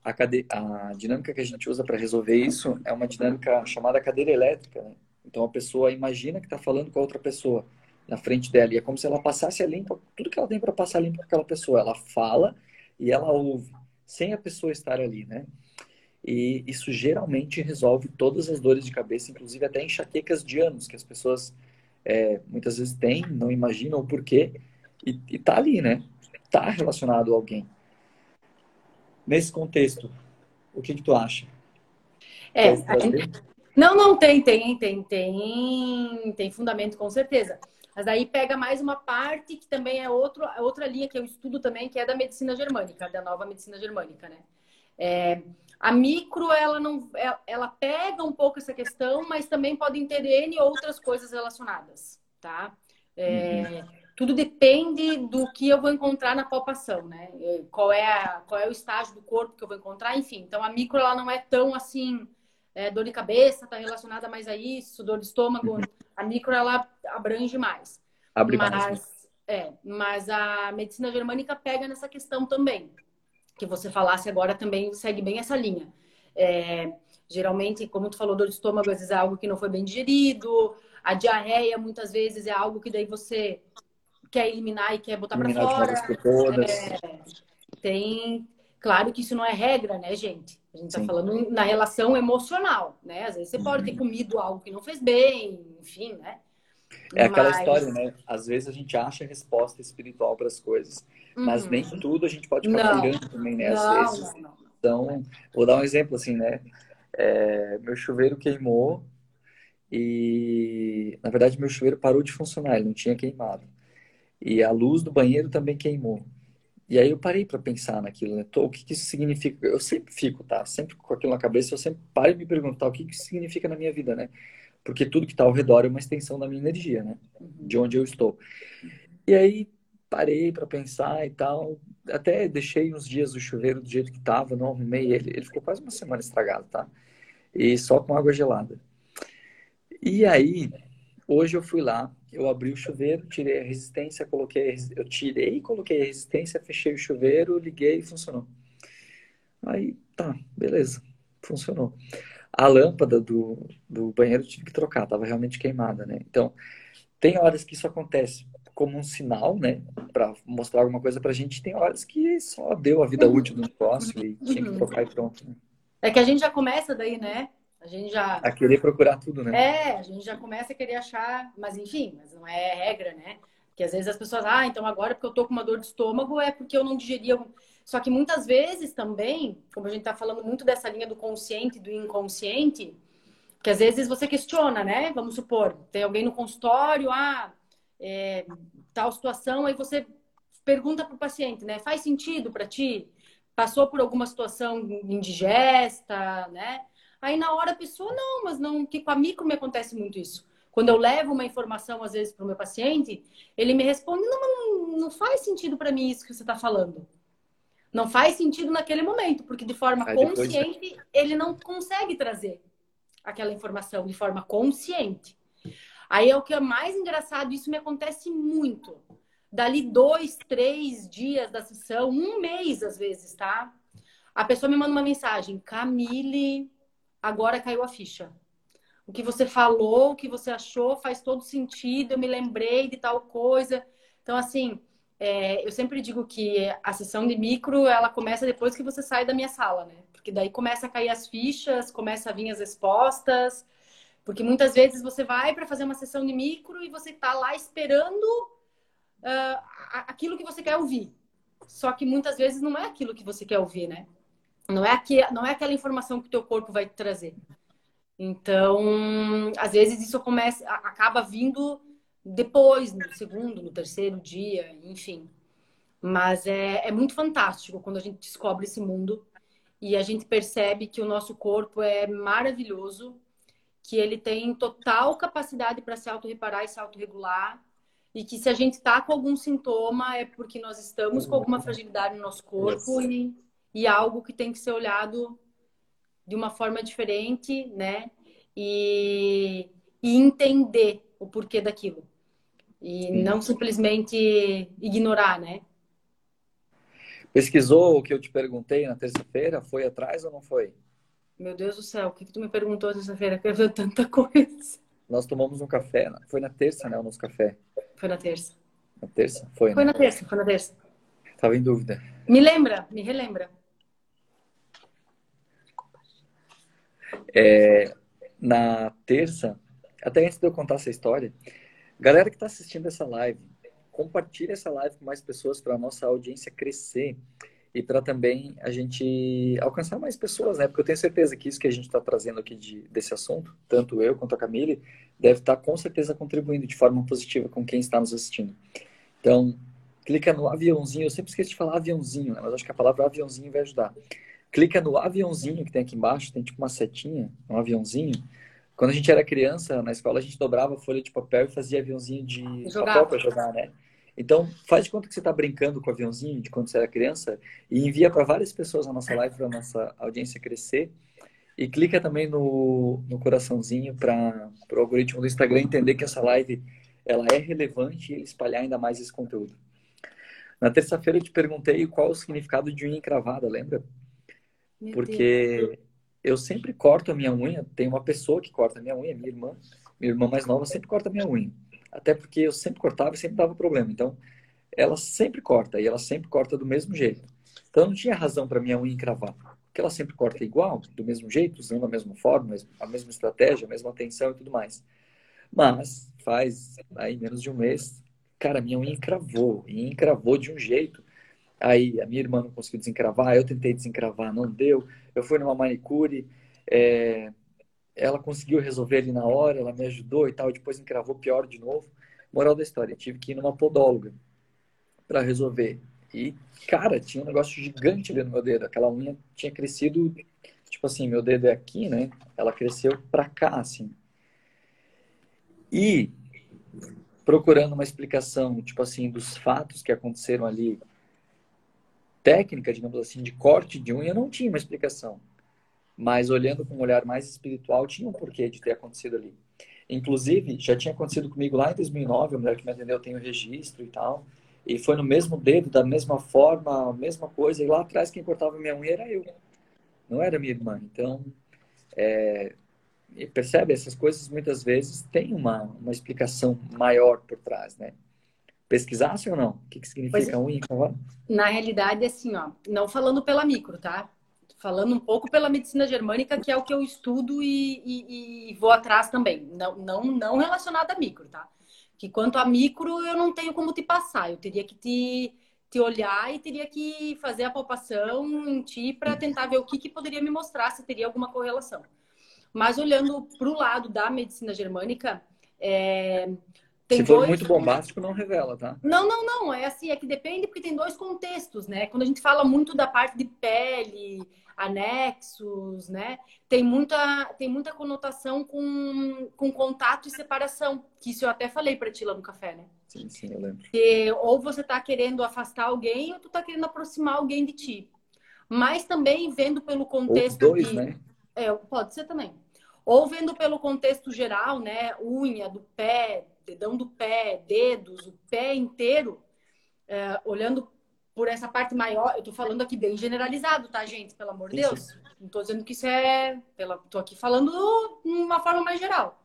a, cade... a dinâmica que a gente usa para resolver isso é uma dinâmica chamada cadeira elétrica. Né? Então a pessoa imagina que está falando com a outra pessoa na frente dela e é como se ela passasse a limpa tudo que ela tem para passar limpo com aquela pessoa. Ela fala e ela ouve sem a pessoa estar ali, né? E isso geralmente resolve todas as dores de cabeça, inclusive até enxaquecas de anos, que as pessoas é, muitas vezes têm, não imaginam o porquê, e, e tá ali, né? Tá relacionado a alguém. Nesse contexto, o que, que tu acha? É, gente... não, não tem, tem, tem, tem, tem fundamento com certeza. Mas aí pega mais uma parte que também é outro, outra linha que eu estudo também, que é da medicina germânica, da nova medicina germânica, né? É, a micro, ela não, é, ela pega um pouco essa questão, mas também pode ter N outras coisas relacionadas, tá? É, uhum. Tudo depende do que eu vou encontrar na palpação, né? É, qual é, a, qual é o estágio do corpo que eu vou encontrar, enfim. Então, a micro, ela não é tão assim é, dor de cabeça está relacionada mais a isso, dor de estômago. Uhum. A micro ela abrange mais. Abre mas, mais. É, mas a medicina germânica pega nessa questão também. Que você falasse agora também segue bem essa linha. É, geralmente, como tu falou, dor de estômago às vezes é algo que não foi bem digerido. A diarreia muitas vezes é algo que daí você quer eliminar e quer botar para fora. É, tem, claro que isso não é regra, né, gente? A gente está falando na relação emocional, né? Às vezes você pode ter uhum. comido algo que não fez bem, enfim, né? É aquela mas... história, né? Às vezes a gente acha a resposta espiritual para as coisas, uhum. mas nem tudo a gente pode ficar pegando também, né? Às não, vezes. Não, não, então, vou dar um exemplo assim, né? É, meu chuveiro queimou e, na verdade, meu chuveiro parou de funcionar, ele não tinha queimado. E a luz do banheiro também queimou. E aí eu parei para pensar naquilo, né? o que, que isso significa? Eu sempre fico, tá? Sempre com aquilo na cabeça, eu sempre paro e me perguntar o que, que isso significa na minha vida, né? Porque tudo que está ao redor é uma extensão da minha energia, né? Uhum. De onde eu estou. E aí parei para pensar e tal. Até deixei uns dias o chuveiro do jeito que estava, não arrumei ele. Ele ficou quase uma semana estragado, tá? E só com água gelada. E aí, hoje eu fui lá, eu abri o chuveiro, tirei a resistência, coloquei, eu tirei, coloquei a resistência, fechei o chuveiro, liguei e funcionou. Aí, tá, beleza, funcionou. A lâmpada do, do banheiro tive que trocar, tava realmente queimada, né? Então, tem horas que isso acontece. como um sinal, né, para mostrar alguma coisa para a gente. Tem horas que só deu a vida útil do negócio e tinha que trocar e pronto. Né? É que a gente já começa daí, né? A gente já. A querer procurar tudo, né? É, a gente já começa a querer achar, mas enfim, mas não é regra, né? Que às vezes as pessoas, ah, então agora porque eu tô com uma dor de estômago é porque eu não digeri. Só que muitas vezes também, como a gente tá falando muito dessa linha do consciente e do inconsciente, que às vezes você questiona, né? Vamos supor, tem alguém no consultório, ah, é, tal situação, aí você pergunta para o paciente, né? Faz sentido para ti? Passou por alguma situação indigesta, né? Aí na hora a pessoa, não, mas não, que com a micro me acontece muito isso. Quando eu levo uma informação, às vezes, para o meu paciente, ele me responde, não, não, não faz sentido para mim isso que você está falando. Não faz sentido naquele momento, porque de forma Aí consciente depois... ele não consegue trazer aquela informação de forma consciente. Aí é o que é mais engraçado, isso me acontece muito. Dali dois, três dias da sessão, um mês às vezes, tá? A pessoa me manda uma mensagem, Camille, agora caiu a ficha. O que você falou, o que você achou, faz todo sentido. Eu me lembrei de tal coisa. Então, assim, é, eu sempre digo que a sessão de micro ela começa depois que você sai da minha sala, né? Porque daí começa a cair as fichas, começa a vir as respostas. Porque muitas vezes você vai para fazer uma sessão de micro e você está lá esperando uh, aquilo que você quer ouvir. Só que muitas vezes não é aquilo que você quer ouvir, né? Não é, aqui, não é aquela informação que o teu corpo vai te trazer. Então, às vezes isso começa, acaba vindo depois, no segundo, no terceiro dia, enfim. Mas é, é muito fantástico quando a gente descobre esse mundo e a gente percebe que o nosso corpo é maravilhoso, que ele tem total capacidade para se autorreparar e se autorregular, e que se a gente está com algum sintoma é porque nós estamos com alguma fragilidade no nosso corpo e e algo que tem que ser olhado de uma forma diferente, né? E, e entender o porquê daquilo. E Sim. não simplesmente ignorar, né? Pesquisou o que eu te perguntei na terça-feira? Foi atrás ou não foi? Meu Deus do céu, o que, que tu me perguntou terça-feira? Que eu tanta coisa. Nós tomamos um café. Foi na terça, né? O nosso café. Foi na terça. Na terça? Foi. Foi né? na terça, foi na terça. Tava em dúvida. Me lembra, me relembra. É, na terça, até antes de eu contar essa história, galera que está assistindo essa live, compartilhe essa live com mais pessoas para a nossa audiência crescer e para também a gente alcançar mais pessoas, né? Porque eu tenho certeza que isso que a gente está trazendo aqui de, desse assunto, tanto eu quanto a Camille, deve estar tá, com certeza contribuindo de forma positiva com quem está nos assistindo. Então, clica no aviãozinho, eu sempre esqueço de falar aviãozinho, né? mas acho que a palavra aviãozinho vai ajudar clica no aviãozinho que tem aqui embaixo, tem tipo uma setinha, um aviãozinho. Quando a gente era criança, na escola, a gente dobrava a folha de papel e fazia aviãozinho de papel para jogar, né? Então, faz de conta que você está brincando com o aviãozinho de quando você era criança e envia para várias pessoas na nossa live, para a nossa audiência crescer. E clica também no, no coraçãozinho para o algoritmo do Instagram entender que essa live ela é relevante e ele espalhar ainda mais esse conteúdo. Na terça-feira eu te perguntei qual o significado de unha encravada, lembra? Meu porque Deus. eu sempre corto a minha unha. Tem uma pessoa que corta a minha unha, minha irmã. Minha irmã mais nova sempre corta a minha unha. Até porque eu sempre cortava e sempre dava problema. Então, ela sempre corta e ela sempre corta do mesmo jeito. Então, não tinha razão para minha unha encravar. Porque ela sempre corta igual, do mesmo jeito, usando a mesma forma, a mesma estratégia, a mesma atenção e tudo mais. Mas, faz aí menos de um mês, cara, minha unha encravou. E encravou de um jeito Aí a minha irmã não conseguiu desencravar, eu tentei desencravar, não deu. Eu fui numa manicure, é, ela conseguiu resolver ali na hora, ela me ajudou e tal, depois encravou pior de novo. Moral da história, tive que ir numa podóloga para resolver. E, cara, tinha um negócio gigante ali no meu dedo. Aquela unha tinha crescido, tipo assim, meu dedo é aqui, né? Ela cresceu pra cá, assim. E procurando uma explicação, tipo assim, dos fatos que aconteceram ali técnica, digamos assim, de corte de unha, não tinha uma explicação. Mas olhando com um olhar mais espiritual, tinha um porquê de ter acontecido ali. Inclusive, já tinha acontecido comigo lá em 2009, a mulher que me atendeu tem o registro e tal. E foi no mesmo dedo, da mesma forma, a mesma coisa. E lá atrás quem cortava minha unha era eu. Não era minha irmã. Então, é, percebe? Essas coisas muitas vezes têm uma, uma explicação maior por trás, né? Pesquisasse ou não? O que, que significa pois, unha encravada? Na realidade, assim, ó, não falando pela micro, tá? Falando um pouco pela medicina germânica, que é o que eu estudo e, e, e vou atrás também. Não, não, não relacionado a micro, tá? Que quanto a micro, eu não tenho como te passar. Eu teria que te, te olhar e teria que fazer a palpação em ti para tentar ver o que, que poderia me mostrar, se teria alguma correlação. Mas olhando para o lado da medicina germânica, é, tem Se for dois... muito bombástico, não revela, tá? Não, não, não. É assim, é que depende porque tem dois contextos, né? Quando a gente fala muito da parte de pele, anexos, né? Tem muita, tem muita conotação com, com contato e separação, que isso eu até falei para ti lá no café, né? Sim, sim, eu lembro. Que ou você tá querendo afastar alguém ou tu tá querendo aproximar alguém de ti. Mas também vendo pelo contexto ou dois, né? É, pode ser também. Ou vendo pelo contexto geral, né? Unha do pé, dedão do pé, dedos, o pé inteiro, é, olhando por essa parte maior, eu tô falando aqui bem generalizado, tá, gente? Pelo amor de Deus. Não tô dizendo que isso é. Pela, tô aqui falando de uma forma mais geral.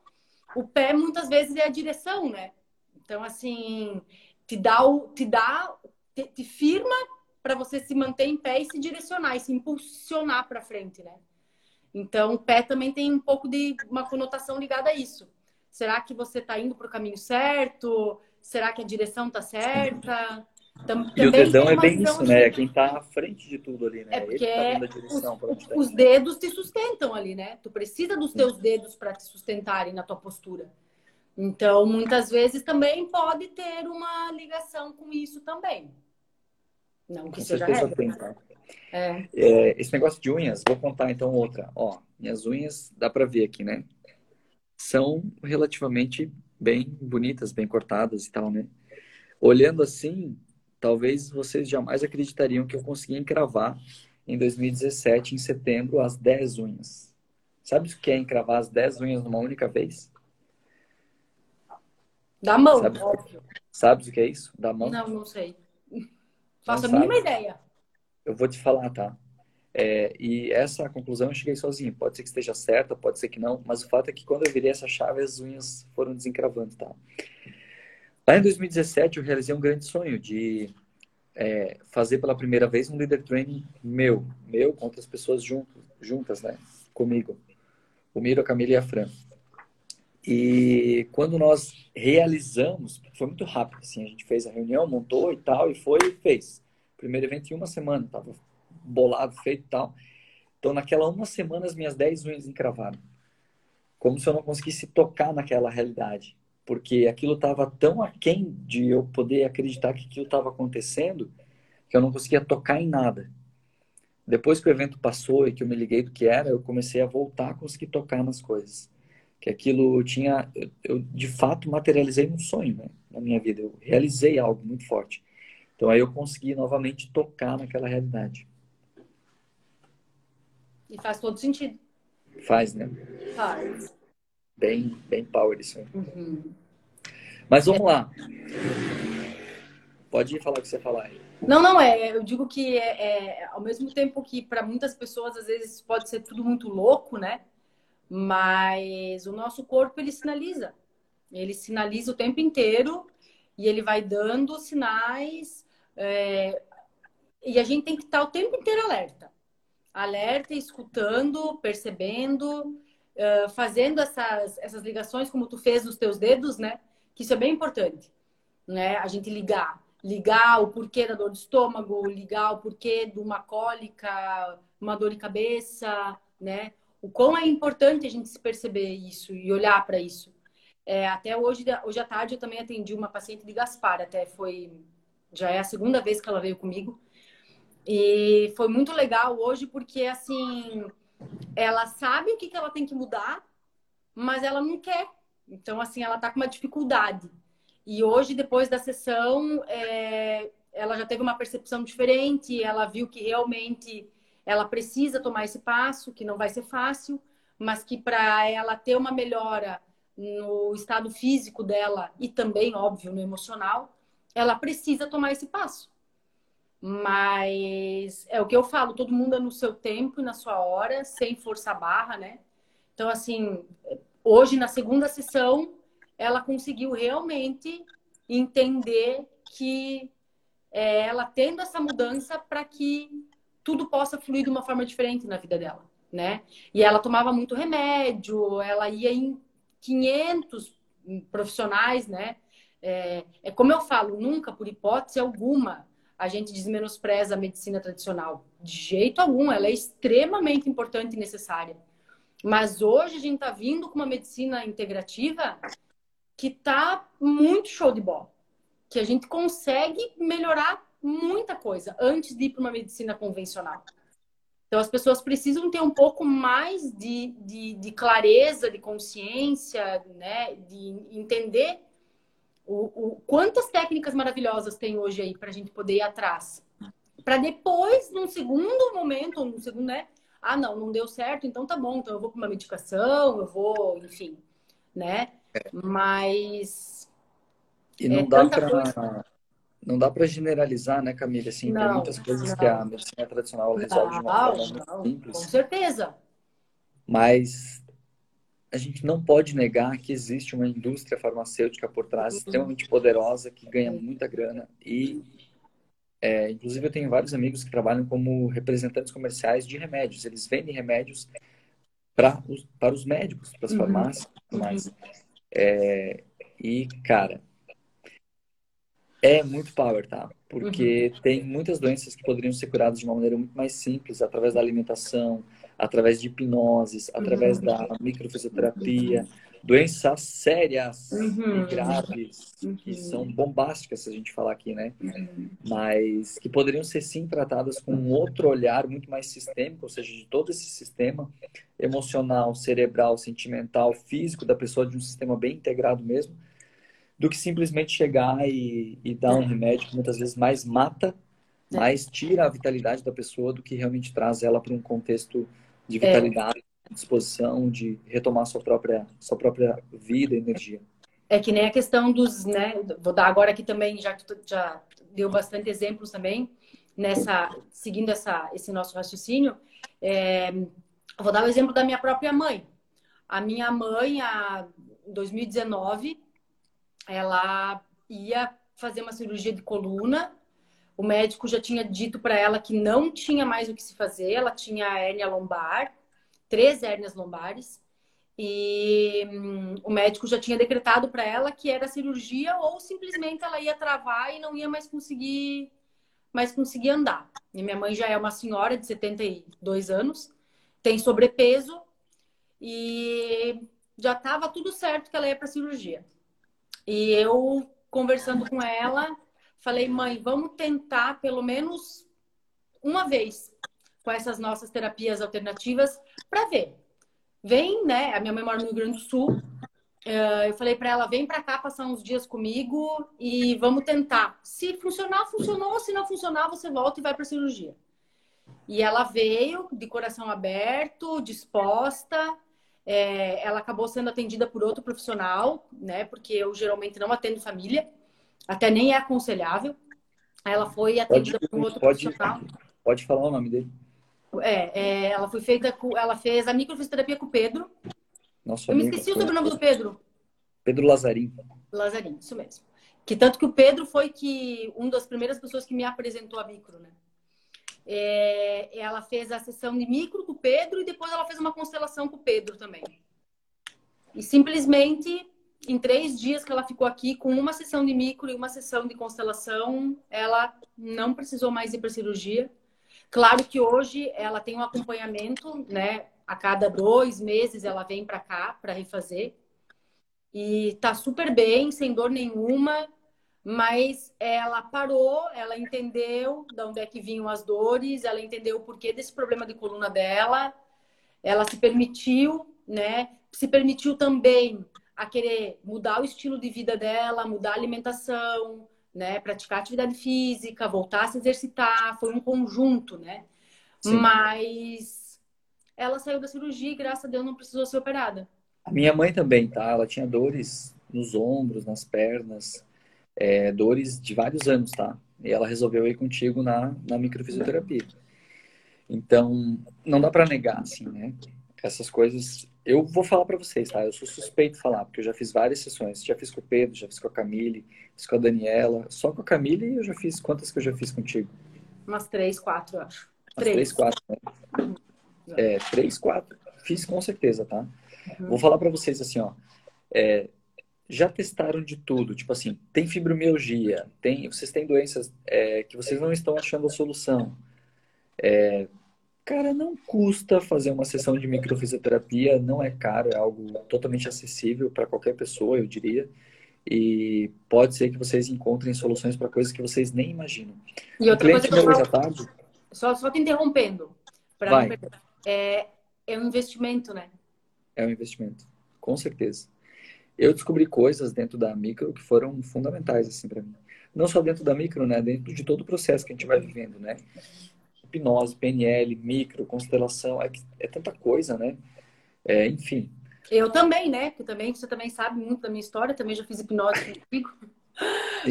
O pé muitas vezes é a direção, né? Então, assim, te dá o. Te dá. te, te firma para você se manter em pé e se direcionar e se impulsionar para frente, né? Então, o pé também tem um pouco de uma conotação ligada a isso. Será que você está indo para o caminho certo? Será que a direção está certa? Tam, e o dedão é bem isso, né? É quem está à frente de tudo ali, né? É porque Ele tá direção, os, os dedos te sustentam ali, né? Tu precisa dos teus dedos para te sustentarem na tua postura. Então, muitas vezes também pode ter uma ligação com isso também. Não que com seja regra. Tem, tá? É. É, esse negócio de unhas, vou contar então outra. Ó, minhas unhas, dá para ver aqui, né? São relativamente bem bonitas, bem cortadas e tal, né? Olhando assim, talvez vocês jamais acreditariam que eu consegui encravar em 2017, em setembro, as 10 unhas. Sabe o que é encravar as 10 unhas numa única vez? Da mão, Sabe, óbvio. Sabes o que é isso? Da mão? Não, não sei. Faço a mínima ideia. Eu vou te falar, tá? É, e essa conclusão eu cheguei sozinho. Pode ser que esteja certa, pode ser que não, mas o fato é que quando eu virei essa chave, as unhas foram desencravando, tá? Lá em 2017, eu realizei um grande sonho de é, fazer pela primeira vez um leader training meu, meu com outras pessoas junto, juntas, né? Comigo. O Miro, a Camila e a Fran. E quando nós realizamos, foi muito rápido, assim, a gente fez a reunião, montou e tal, e foi e fez. Primeiro evento em uma semana, tava bolado, feito e tal. Então, naquela uma semana, as minhas 10 unhas encravaram. Como se eu não conseguisse tocar naquela realidade. Porque aquilo estava tão aquém de eu poder acreditar que aquilo estava acontecendo, que eu não conseguia tocar em nada. Depois que o evento passou e que eu me liguei do que era, eu comecei a voltar a conseguir tocar nas coisas que aquilo tinha, eu, eu, de fato materializei um sonho né, na minha vida, eu realizei algo muito forte. Então aí eu consegui novamente tocar naquela realidade. E faz todo sentido. Faz, né? Faz. Bem, bem power isso. Uhum. Mas vamos lá. Pode falar o que você falar aí. Não, não, é. Eu digo que é, é ao mesmo tempo que para muitas pessoas às vezes pode ser tudo muito louco, né? Mas o nosso corpo ele sinaliza. Ele sinaliza o tempo inteiro e ele vai dando sinais. É... E a gente tem que estar o tempo inteiro alerta. Alerta, escutando, percebendo, uh, fazendo essas, essas ligações como tu fez nos teus dedos, né? Que isso é bem importante, né? A gente ligar. Ligar o porquê da dor de estômago, ligar o porquê de uma cólica, uma dor de cabeça, né? o quão é importante a gente se perceber isso e olhar para isso. É, até hoje, hoje à tarde, eu também atendi uma paciente de Gaspar, até foi. Já é a segunda vez que ela veio comigo. E foi muito legal hoje, porque, assim, ela sabe o que, que ela tem que mudar, mas ela não quer. Então, assim, ela tá com uma dificuldade. E hoje, depois da sessão, é, ela já teve uma percepção diferente, ela viu que realmente ela precisa tomar esse passo, que não vai ser fácil, mas que para ela ter uma melhora no estado físico dela e também, óbvio, no emocional, ela precisa tomar esse passo. Mas é o que eu falo, todo mundo é no seu tempo e na sua hora, sem força barra, né? Então, assim, hoje na segunda sessão, ela conseguiu realmente entender que é ela tendo essa mudança para que tudo possa fluir de uma forma diferente na vida dela, né? E ela tomava muito remédio, ela ia em 500 profissionais, né? É, é como eu falo, nunca, por hipótese alguma, a gente desmenospreza a medicina tradicional. De jeito algum, ela é extremamente importante e necessária. Mas hoje a gente está vindo com uma medicina integrativa que está muito show de bola. Que a gente consegue melhorar muita coisa antes de ir para uma medicina convencional. Então, as pessoas precisam ter um pouco mais de, de, de clareza, de consciência, né? de entender o, o, quantas técnicas maravilhosas tem hoje aí para a gente poder ir atrás. Para depois, num segundo momento, ou num segundo, né? Ah, não, não deu certo, então tá bom, então eu vou para uma medicação, eu vou, enfim, né? É. Mas. E não é, dá para. Coisa não dá para generalizar, né, Camila? Assim, não, tem muitas coisas não. que a medicina tradicional resolve de uma forma muito simples. Com certeza. Mas a gente não pode negar que existe uma indústria farmacêutica por trás uhum. extremamente poderosa que ganha muita grana e é, inclusive eu tenho vários amigos que trabalham como representantes comerciais de remédios. Eles vendem remédios para os, para os médicos, para as uhum. farmácias, mas uhum. é, e cara é muito power, tá? Porque uhum. tem muitas doenças que poderiam ser curadas de uma maneira muito mais simples, através da alimentação, através de hipnoses, através uhum. da microfisioterapia, doenças sérias uhum. e graves, que uhum. são bombásticas, se a gente falar aqui, né? Uhum. Mas que poderiam ser sim tratadas com um outro olhar muito mais sistêmico, ou seja, de todo esse sistema emocional, cerebral, sentimental, físico da pessoa, de um sistema bem integrado mesmo do que simplesmente chegar e, e dar um remédio que muitas vezes mais mata, é. mais tira a vitalidade da pessoa do que realmente traz ela para um contexto de é. vitalidade, é. disposição, de retomar sua própria, sua própria vida energia. É que nem a questão dos, né? Vou dar agora aqui também, já que tu já deu bastante exemplos também, nessa, seguindo essa, esse nosso raciocínio, é, vou dar o exemplo da minha própria mãe. A minha mãe, em 2019, ela ia fazer uma cirurgia de coluna. O médico já tinha dito para ela que não tinha mais o que se fazer. Ela tinha hérnia lombar, três hérnias lombares. E hum, o médico já tinha decretado para ela que era cirurgia ou simplesmente ela ia travar e não ia mais conseguir mais conseguir andar. E minha mãe já é uma senhora de 72 anos, tem sobrepeso e já estava tudo certo que ela ia para cirurgia. E eu, conversando com ela, falei, mãe, vamos tentar pelo menos uma vez com essas nossas terapias alternativas para ver. Vem, né? A minha mãe mora no Rio Grande do Sul. Eh, eu falei para ela, vem para cá passar uns dias comigo e vamos tentar. Se funcionar, funcionou. Se não funcionar, você volta e vai para cirurgia. E ela veio de coração aberto, disposta. É, ela acabou sendo atendida por outro profissional, né? Porque eu geralmente não atendo família, até nem é aconselhável. Ela foi atendida pode, por um outro pode, profissional. Pode falar o nome dele. É, é, ela foi feita com, ela fez a microfisioterapia com o Pedro. Nosso eu me esqueci o sobrenome do Pedro. Pedro Lazarim. Lazarim, isso mesmo. Que tanto que o Pedro foi que uma das primeiras pessoas que me apresentou a micro, né? É, ela fez a sessão de micro com o Pedro e depois ela fez uma constelação com o Pedro também. E simplesmente, em três dias que ela ficou aqui, com uma sessão de micro e uma sessão de constelação, ela não precisou mais ir para cirurgia. Claro que hoje ela tem um acompanhamento, né? A cada dois meses ela vem para cá para refazer. E tá super bem, sem dor nenhuma mas ela parou, ela entendeu de onde é que vinham as dores, ela entendeu o porquê desse problema de coluna dela, ela se permitiu, né? Se permitiu também a querer mudar o estilo de vida dela, mudar a alimentação, né? Praticar atividade física, voltar a se exercitar, foi um conjunto, né? Sim. Mas ela saiu da cirurgia e graças a Deus não precisou ser operada. A minha mãe também, tá? Ela tinha dores nos ombros, nas pernas é, dores de vários anos, tá? E ela resolveu ir contigo na, na microfisioterapia. Então, não dá para negar, assim, né? Essas coisas eu vou falar para vocês, tá? Eu sou suspeito de falar, porque eu já fiz várias sessões. Já fiz com o Pedro, já fiz com a Camille, fiz com a Daniela. Só com a Camille eu já fiz. Quantas que eu já fiz contigo? Umas três, quatro, eu acho. Umas três, três quatro, né? Uhum. É, três, quatro. Fiz com certeza, tá? Uhum. Vou falar para vocês assim, ó. É, já testaram de tudo, tipo assim, tem fibromialgia, tem, vocês têm doenças é, que vocês não estão achando a solução. É, Cara, não custa fazer uma sessão de microfisioterapia, não é caro, é algo totalmente acessível para qualquer pessoa, eu diria. E pode ser que vocês encontrem soluções para coisas que vocês nem imaginam. E outra coisa que eu falo, tarde, só, só te interrompendo, Vai. é, é um investimento, né? É um investimento, com certeza. Eu descobri coisas dentro da micro que foram fundamentais assim para mim. Não só dentro da micro, né? Dentro de todo o processo que a gente vai vivendo, né? Hipnose, PNL, micro, constelação, é, é tanta coisa, né? É, enfim. Eu também, né? Que também você também sabe muito da minha história, também já fiz hipnose contigo.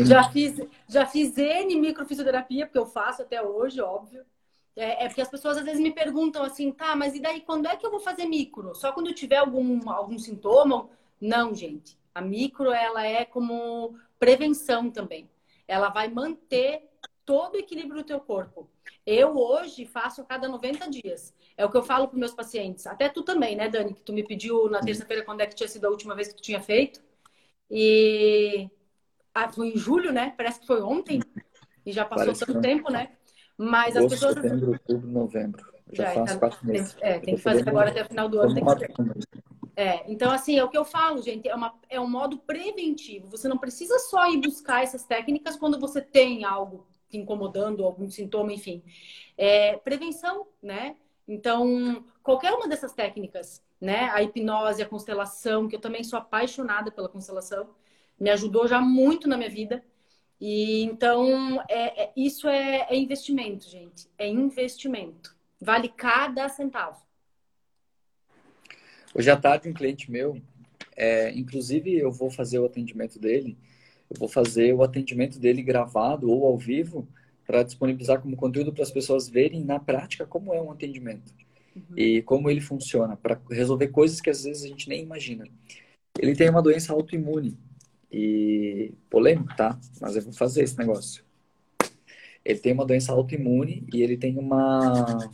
Já fiz, já fiz N microfisioterapia, porque eu faço até hoje, óbvio. É, é, porque as pessoas às vezes me perguntam assim, tá, mas e daí quando é que eu vou fazer micro? Só quando eu tiver algum, algum sintoma? Não, gente. A micro, ela é como prevenção também. Ela vai manter todo o equilíbrio do teu corpo. Eu hoje faço a cada 90 dias. É o que eu falo para meus pacientes. Até tu também, né, Dani? Que tu me pediu na terça-feira quando é que tinha sido a última vez que tu tinha feito. E ah, foi em julho, né? Parece que foi ontem. E já passou Parece tanto tempo, né? Mas Agosto, as pessoas. Setembro, outubro, novembro. Já, já faço tá... quatro meses. É, tem que fazer agora até o final do ano. Tem que... É, então, assim, é o que eu falo, gente, é, uma, é um modo preventivo. Você não precisa só ir buscar essas técnicas quando você tem algo incomodando, algum sintoma, enfim. É, prevenção, né? Então, qualquer uma dessas técnicas, né? A hipnose, a constelação, que eu também sou apaixonada pela constelação, me ajudou já muito na minha vida. E então, é, é isso é, é investimento, gente. É investimento. Vale cada centavo. Hoje à tarde, um cliente meu, é, inclusive eu vou fazer o atendimento dele eu vou fazer o atendimento dele gravado ou ao vivo para disponibilizar como conteúdo para as pessoas verem na prática como é um atendimento uhum. e como ele funciona para resolver coisas que às vezes a gente nem imagina. Ele tem uma doença autoimune e polêmico, tá? Mas eu vou fazer esse negócio. Ele tem uma doença autoimune e ele tem uma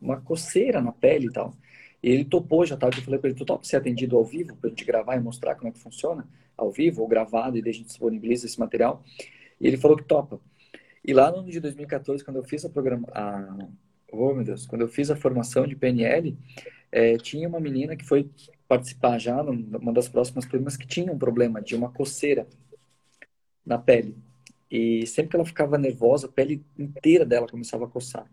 uma coceira na pele e tal. Ele topou, já tava, eu falei para ele, tu topa ser atendido ao vivo para a gente gravar e mostrar como é que funciona? ao vivo ou gravado e daí a gente disponibiliza esse material. E ele falou que topa. E lá no ano de 2014, quando eu fiz a programa, a, oh meu Deus, quando eu fiz a formação de PNL, é, tinha uma menina que foi participar já numa das próximas turmas que tinha um problema de uma coceira na pele. E sempre que ela ficava nervosa, a pele inteira dela começava a coçar.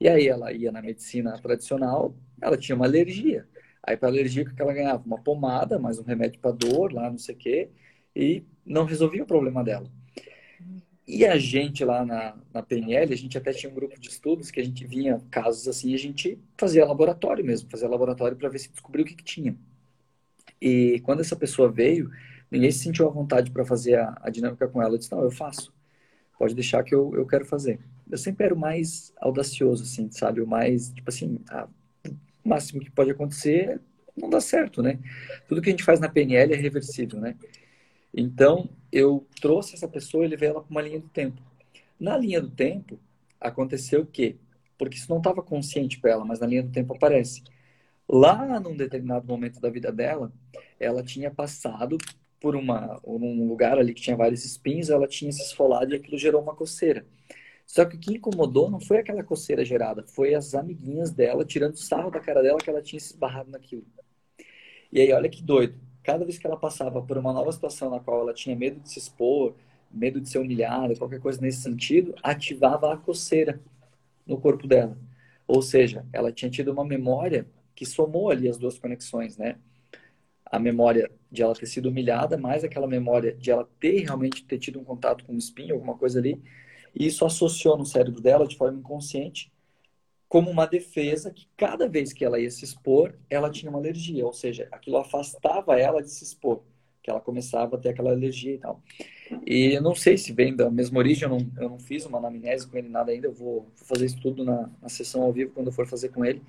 E aí ela ia na medicina tradicional, ela tinha uma alergia. Aí para alergia que ela ganhava uma pomada, mais um remédio para dor, lá não sei o quê, e não resolvia o problema dela. E a gente lá na, na PNL, a gente até tinha um grupo de estudos que a gente vinha casos assim, a gente fazia laboratório mesmo, fazia laboratório para ver se descobriu o que, que tinha. E quando essa pessoa veio, ninguém se sentiu à vontade para fazer a, a, dinâmica com ela. Eu disse, não, eu faço. Pode deixar que eu, eu quero fazer. Eu sempre era o mais audacioso, assim, sabe? O mais, tipo assim, ah, o máximo que pode acontecer não dá certo, né? Tudo que a gente faz na PNL é reversível, né? Então, eu trouxe essa pessoa e levei ela para uma linha do tempo. Na linha do tempo, aconteceu o quê? Porque isso não estava consciente para ela, mas na linha do tempo aparece. Lá, num determinado momento da vida dela, ela tinha passado por uma, um lugar ali que tinha vários espinhos, ela tinha se esfolado e aquilo gerou uma coceira. Só que o que incomodou não foi aquela coceira gerada, foi as amiguinhas dela tirando sarro da cara dela que ela tinha se esbarrado naquilo. E aí, olha que doido. Cada vez que ela passava por uma nova situação na qual ela tinha medo de se expor, medo de ser humilhada, qualquer coisa nesse sentido, ativava a coceira no corpo dela. Ou seja, ela tinha tido uma memória que somou ali as duas conexões, né? A memória de ela ter sido humilhada, mais aquela memória de ela ter realmente ter tido um contato com um espinho, alguma coisa ali, e isso associou no cérebro dela, de forma inconsciente, como uma defesa que cada vez que ela ia se expor, ela tinha uma alergia, ou seja, aquilo afastava ela de se expor, que ela começava a ter aquela alergia e tal. E eu não sei se vem da mesma origem, eu não, eu não fiz uma anamnese com ele nada ainda, eu vou, fazer isso tudo na, na sessão ao vivo quando eu for fazer com ele.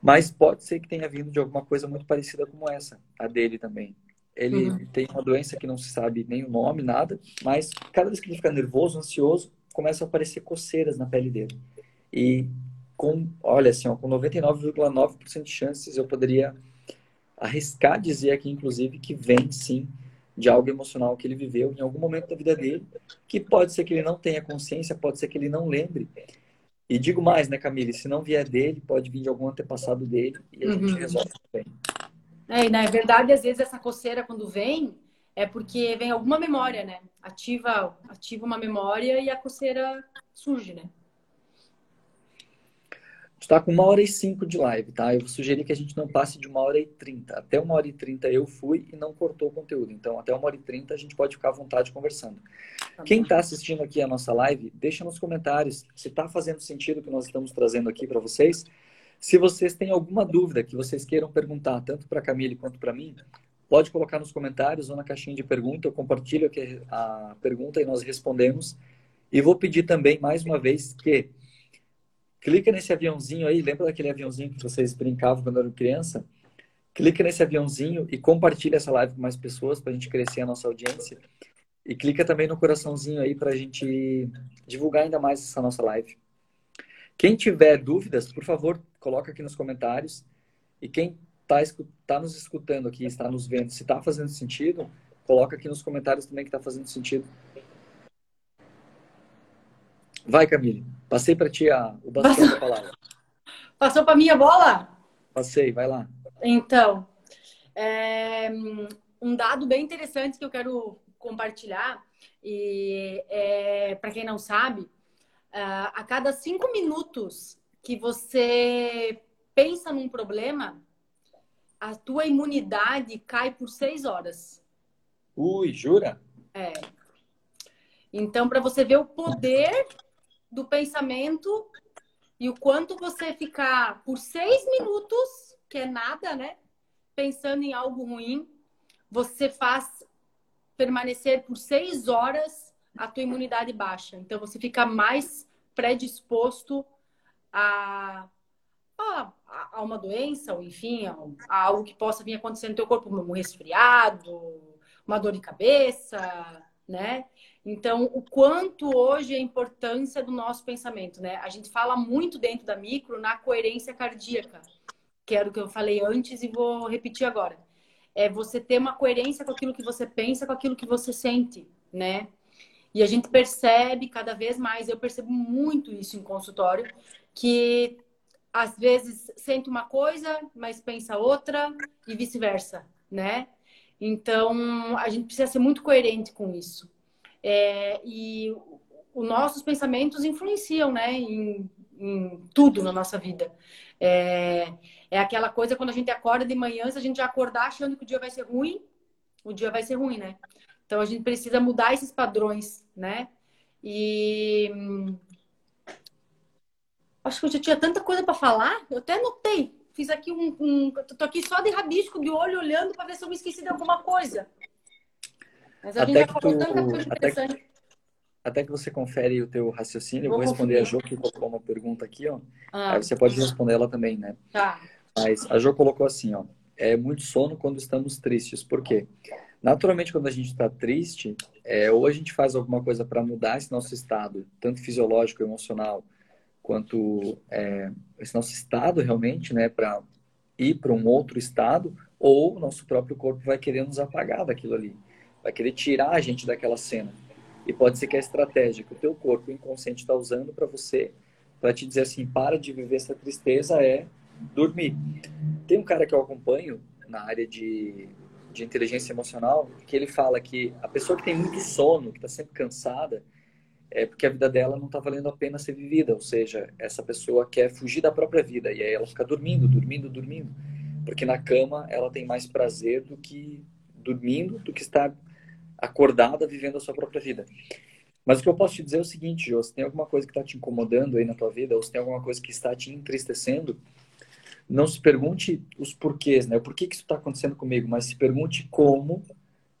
Mas pode ser que tenha vindo de alguma coisa muito parecida como essa, a dele também. Ele uhum. tem uma doença que não se sabe nem o nome, nada, mas cada vez que ele fica nervoso, ansioso, começam a aparecer coceiras na pele dele. E com, olha assim, ó, com 99,9% de chances eu poderia arriscar dizer aqui, inclusive, que vem sim de algo emocional que ele viveu em algum momento da vida dele, que pode ser que ele não tenha consciência, pode ser que ele não lembre. E digo mais, né, Camille? Se não vier dele, pode vir de algum antepassado dele e a uhum. gente resolve também. É, e na verdade, às vezes essa coceira quando vem é porque vem alguma memória, né? Ativa, ativa uma memória e a coceira surge, né? está com uma hora e cinco de live, tá? Eu sugeri que a gente não passe de uma hora e trinta. Até uma hora e trinta eu fui e não cortou o conteúdo. Então, até uma hora e trinta a gente pode ficar à vontade conversando. Tá Quem está assistindo aqui a nossa live, deixa nos comentários se está fazendo sentido o que nós estamos trazendo aqui para vocês. Se vocês têm alguma dúvida que vocês queiram perguntar, tanto para a Camille quanto para mim, pode colocar nos comentários ou na caixinha de pergunta. Eu compartilho a pergunta e nós respondemos. E vou pedir também, mais uma vez, que clica nesse aviãozinho aí, lembra daquele aviãozinho que vocês brincavam quando eram criança? Clica nesse aviãozinho e compartilha essa live com mais pessoas para a gente crescer a nossa audiência. E clica também no coraçãozinho aí para a gente divulgar ainda mais essa nossa live. Quem tiver dúvidas, por favor, coloca aqui nos comentários. E quem está tá nos escutando aqui, está nos vendo, se está fazendo sentido, coloca aqui nos comentários também que está fazendo sentido. Vai, Camille. Passei para ti a, o bastão Passou... da palavra. Passou para mim a bola? Passei, vai lá. Então, é, um dado bem interessante que eu quero compartilhar, e é, para quem não sabe, a cada cinco minutos que você pensa num problema, a tua imunidade cai por seis horas. Ui, jura? É. Então, para você ver o poder do pensamento e o quanto você ficar por seis minutos, que é nada, né? Pensando em algo ruim, você faz permanecer por seis horas a tua imunidade baixa. Então você fica mais predisposto a, a, a uma doença, ou enfim, a, a, algo que possa vir acontecer no teu corpo, um resfriado, uma dor de cabeça, né? Então, o quanto hoje é a importância do nosso pensamento, né? A gente fala muito dentro da micro na coerência cardíaca, que era o que eu falei antes e vou repetir agora. É você ter uma coerência com aquilo que você pensa, com aquilo que você sente, né? E a gente percebe cada vez mais, eu percebo muito isso em consultório, que às vezes sente uma coisa, mas pensa outra e vice-versa, né? Então, a gente precisa ser muito coerente com isso. É, e os nossos pensamentos influenciam, né, em, em tudo na nossa vida. É, é, aquela coisa quando a gente acorda de manhã, se a gente já acordar achando que o dia vai ser ruim, o dia vai ser ruim, né? Então a gente precisa mudar esses padrões, né? E acho que eu já tinha tanta coisa para falar, eu até notei. Fiz aqui um, um. Tô aqui só de rabisco de olho olhando para ver se eu me esqueci de alguma coisa. Mas a até gente já falou tu, tanta coisa interessante. Até que, até que você confere o teu raciocínio, eu vou, vou responder a Jo que colocou uma pergunta aqui, ó. Ah, Aí você pode responder ela também, né? Tá. Mas a Jo colocou assim, ó. É muito sono quando estamos tristes. Por quê? Naturalmente, quando a gente está triste, é, ou a gente faz alguma coisa para mudar esse nosso estado, tanto fisiológico, emocional, quanto é, esse nosso estado realmente, né, para ir para um outro estado, ou o nosso próprio corpo vai querer nos apagar daquilo ali vai querer tirar a gente daquela cena. E pode ser que a estratégia que o teu corpo inconsciente está usando para você, para te dizer assim, para de viver essa tristeza, é dormir. Tem um cara que eu acompanho na área de, de inteligência emocional, que ele fala que a pessoa que tem muito sono, que está sempre cansada, é porque a vida dela não está valendo a pena ser vivida. Ou seja, essa pessoa quer fugir da própria vida e aí ela fica dormindo, dormindo, dormindo. Porque na cama ela tem mais prazer do que dormindo, do que estar acordada, vivendo a sua própria vida. Mas o que eu posso te dizer é o seguinte, Jô, se tem alguma coisa que está te incomodando aí na tua vida, ou se tem alguma coisa que está te entristecendo, não se pergunte os porquês, né? O porquê que isso está acontecendo comigo, mas se pergunte como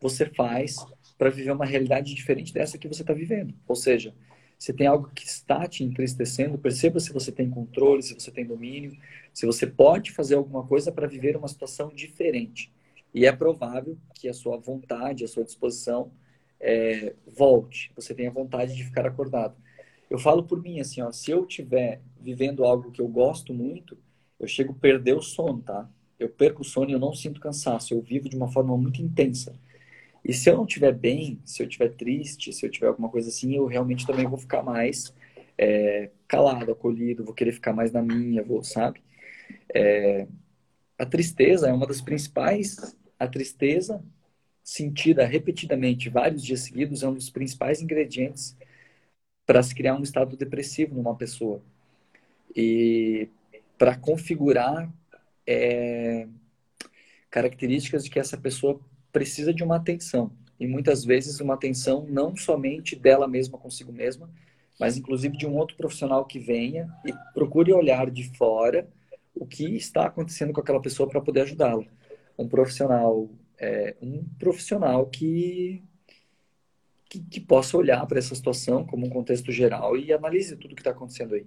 você faz para viver uma realidade diferente dessa que você está vivendo. Ou seja, Se tem algo que está te entristecendo, perceba se você tem controle, se você tem domínio, se você pode fazer alguma coisa para viver uma situação diferente. E é provável que a sua vontade, a sua disposição é, volte, você tenha vontade de ficar acordado. Eu falo por mim, assim, ó, se eu estiver vivendo algo que eu gosto muito, eu chego a perder o sono, tá? Eu perco o sono e eu não sinto cansaço, eu vivo de uma forma muito intensa. E se eu não estiver bem, se eu estiver triste, se eu tiver alguma coisa assim, eu realmente também vou ficar mais é, calado, acolhido, vou querer ficar mais na minha, vou, sabe? É, a tristeza é uma das principais. A tristeza sentida repetidamente vários dias seguidos é um dos principais ingredientes para se criar um estado depressivo numa pessoa. E para configurar é, características de que essa pessoa precisa de uma atenção. E muitas vezes uma atenção não somente dela mesma consigo mesma, mas inclusive de um outro profissional que venha e procure olhar de fora o que está acontecendo com aquela pessoa para poder ajudá-la. Um profissional é, um profissional que, que, que possa olhar para essa situação como um contexto geral e analise tudo o que está acontecendo aí.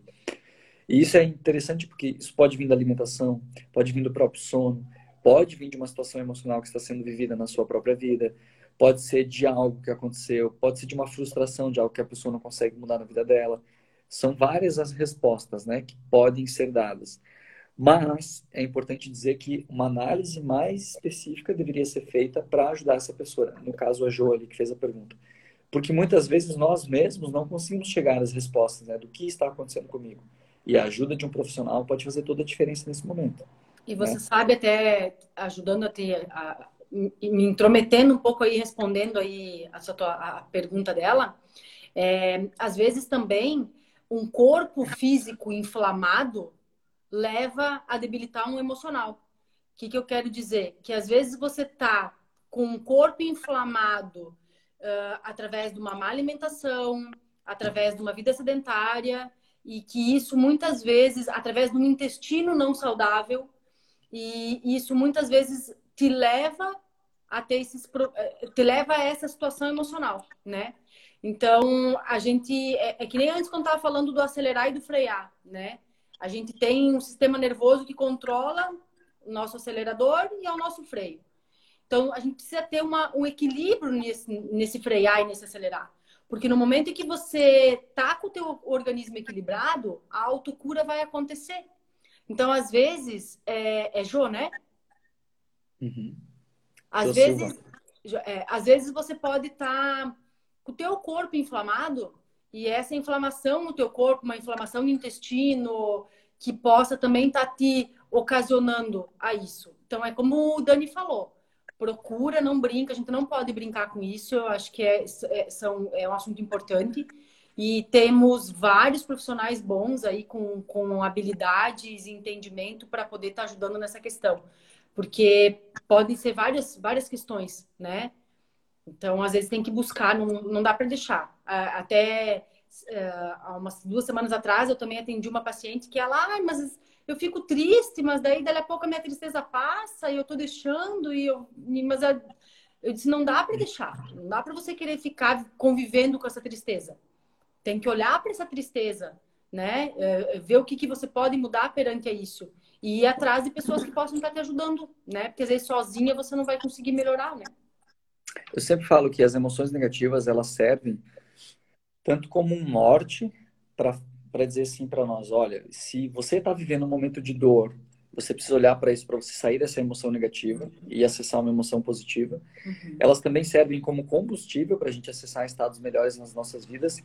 E isso é interessante porque isso pode vir da alimentação, pode vir do próprio sono, pode vir de uma situação emocional que está sendo vivida na sua própria vida, pode ser de algo que aconteceu, pode ser de uma frustração de algo que a pessoa não consegue mudar na vida dela. São várias as respostas né, que podem ser dadas. Mas é importante dizer que uma análise mais específica deveria ser feita para ajudar essa pessoa. No caso, a Jo ali que fez a pergunta. Porque muitas vezes nós mesmos não conseguimos chegar às respostas né, do que está acontecendo comigo. E a ajuda de um profissional pode fazer toda a diferença nesse momento. E você né? sabe até ajudando a ter a, me intrometendo um pouco aí respondendo aí a, sua, a pergunta dela, é, às vezes também um corpo físico inflamado leva a debilitar um emocional. O que, que eu quero dizer? Que às vezes você tá com um corpo inflamado uh, através de uma má alimentação, através de uma vida sedentária, e que isso muitas vezes, através de um intestino não saudável, e isso muitas vezes te leva a ter esses eh, te leva a essa situação emocional, né? Então, a gente é, é que nem antes quando estava falando do acelerar e do frear, né? A gente tem um sistema nervoso que controla o nosso acelerador e é o nosso freio. Então, a gente precisa ter uma, um equilíbrio nesse, nesse frear e nesse acelerar. Porque no momento em que você tá com o teu organismo equilibrado, a autocura vai acontecer. Então, às vezes, é, é Jô, né? Uhum. Às vezes, é, às vezes você pode estar tá com o teu corpo inflamado e essa inflamação no teu corpo, uma inflamação no intestino, que possa também estar tá te ocasionando a isso. Então, é como o Dani falou, procura, não brinca, a gente não pode brincar com isso, eu acho que é, é, são, é um assunto importante. E temos vários profissionais bons aí com, com habilidades e entendimento para poder estar tá ajudando nessa questão. Porque podem ser várias, várias questões, né? Então, às vezes tem que buscar, não, não dá para deixar. Até uh, há umas duas semanas atrás, eu também atendi uma paciente que ela, ah, mas eu fico triste, mas daí, dali a pouco a minha tristeza passa e eu tô deixando e eu, mas eu, eu disse, não dá para deixar, não dá para você querer ficar convivendo com essa tristeza. Tem que olhar para essa tristeza, né? Uh, ver o que, que você pode mudar perante a isso e ir atrás de pessoas que possam estar te ajudando, né? Porque às vezes sozinha você não vai conseguir melhorar, né? Eu sempre falo que as emoções negativas elas servem tanto como um norte para dizer assim para nós, olha, se você está vivendo um momento de dor, você precisa olhar para isso para você sair dessa emoção negativa e acessar uma emoção positiva. Uhum. Elas também servem como combustível para a gente acessar estados melhores nas nossas vidas,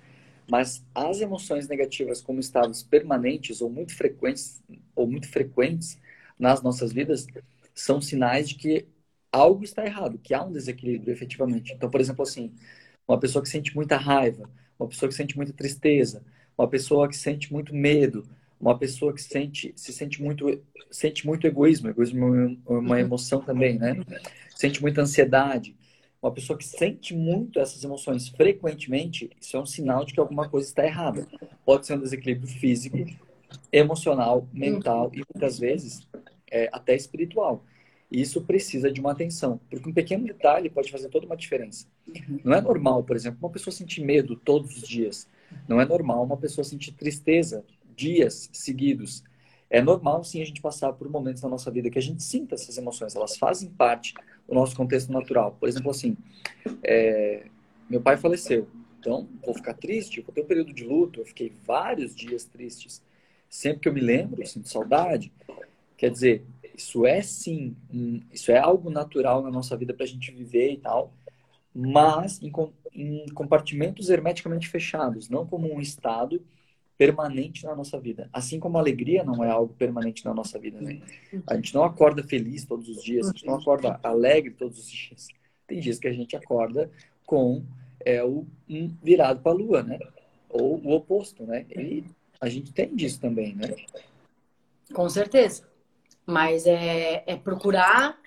mas as emoções negativas como estados permanentes ou muito frequentes ou muito frequentes nas nossas vidas são sinais de que algo está errado, que há um desequilíbrio efetivamente. Então, por exemplo, assim, uma pessoa que sente muita raiva, uma pessoa que sente muita tristeza, uma pessoa que sente muito medo, uma pessoa que sente se sente muito sente muito egoísmo, egoísmo é uma uhum. emoção também, né? Sente muita ansiedade. Uma pessoa que sente muito essas emoções frequentemente, isso é um sinal de que alguma coisa está errada. Pode ser um desequilíbrio físico, emocional, mental e muitas vezes é, até espiritual. Isso precisa de uma atenção, porque um pequeno detalhe pode fazer toda uma diferença. Não é normal, por exemplo, uma pessoa sentir medo todos os dias. Não é normal uma pessoa sentir tristeza dias seguidos. É normal, sim, a gente passar por momentos na nossa vida que a gente sinta essas emoções. Elas fazem parte do nosso contexto natural. Por exemplo, assim, é... meu pai faleceu. Então, vou ficar triste, vou ter um período de luto. Eu fiquei vários dias tristes. Sempre que eu me lembro, eu sinto saudade. Quer dizer, isso é sim, isso é algo natural na nossa vida para a gente viver e tal, mas em, em compartimentos hermeticamente fechados, não como um estado permanente na nossa vida. Assim como a alegria não é algo permanente na nossa vida, né? A gente não acorda feliz todos os dias, a gente não acorda alegre todos os dias. Tem dias que a gente acorda com é, o um virado para a lua, né? Ou o oposto, né? E a gente tem disso também, né? Com certeza. Mas é, é procurar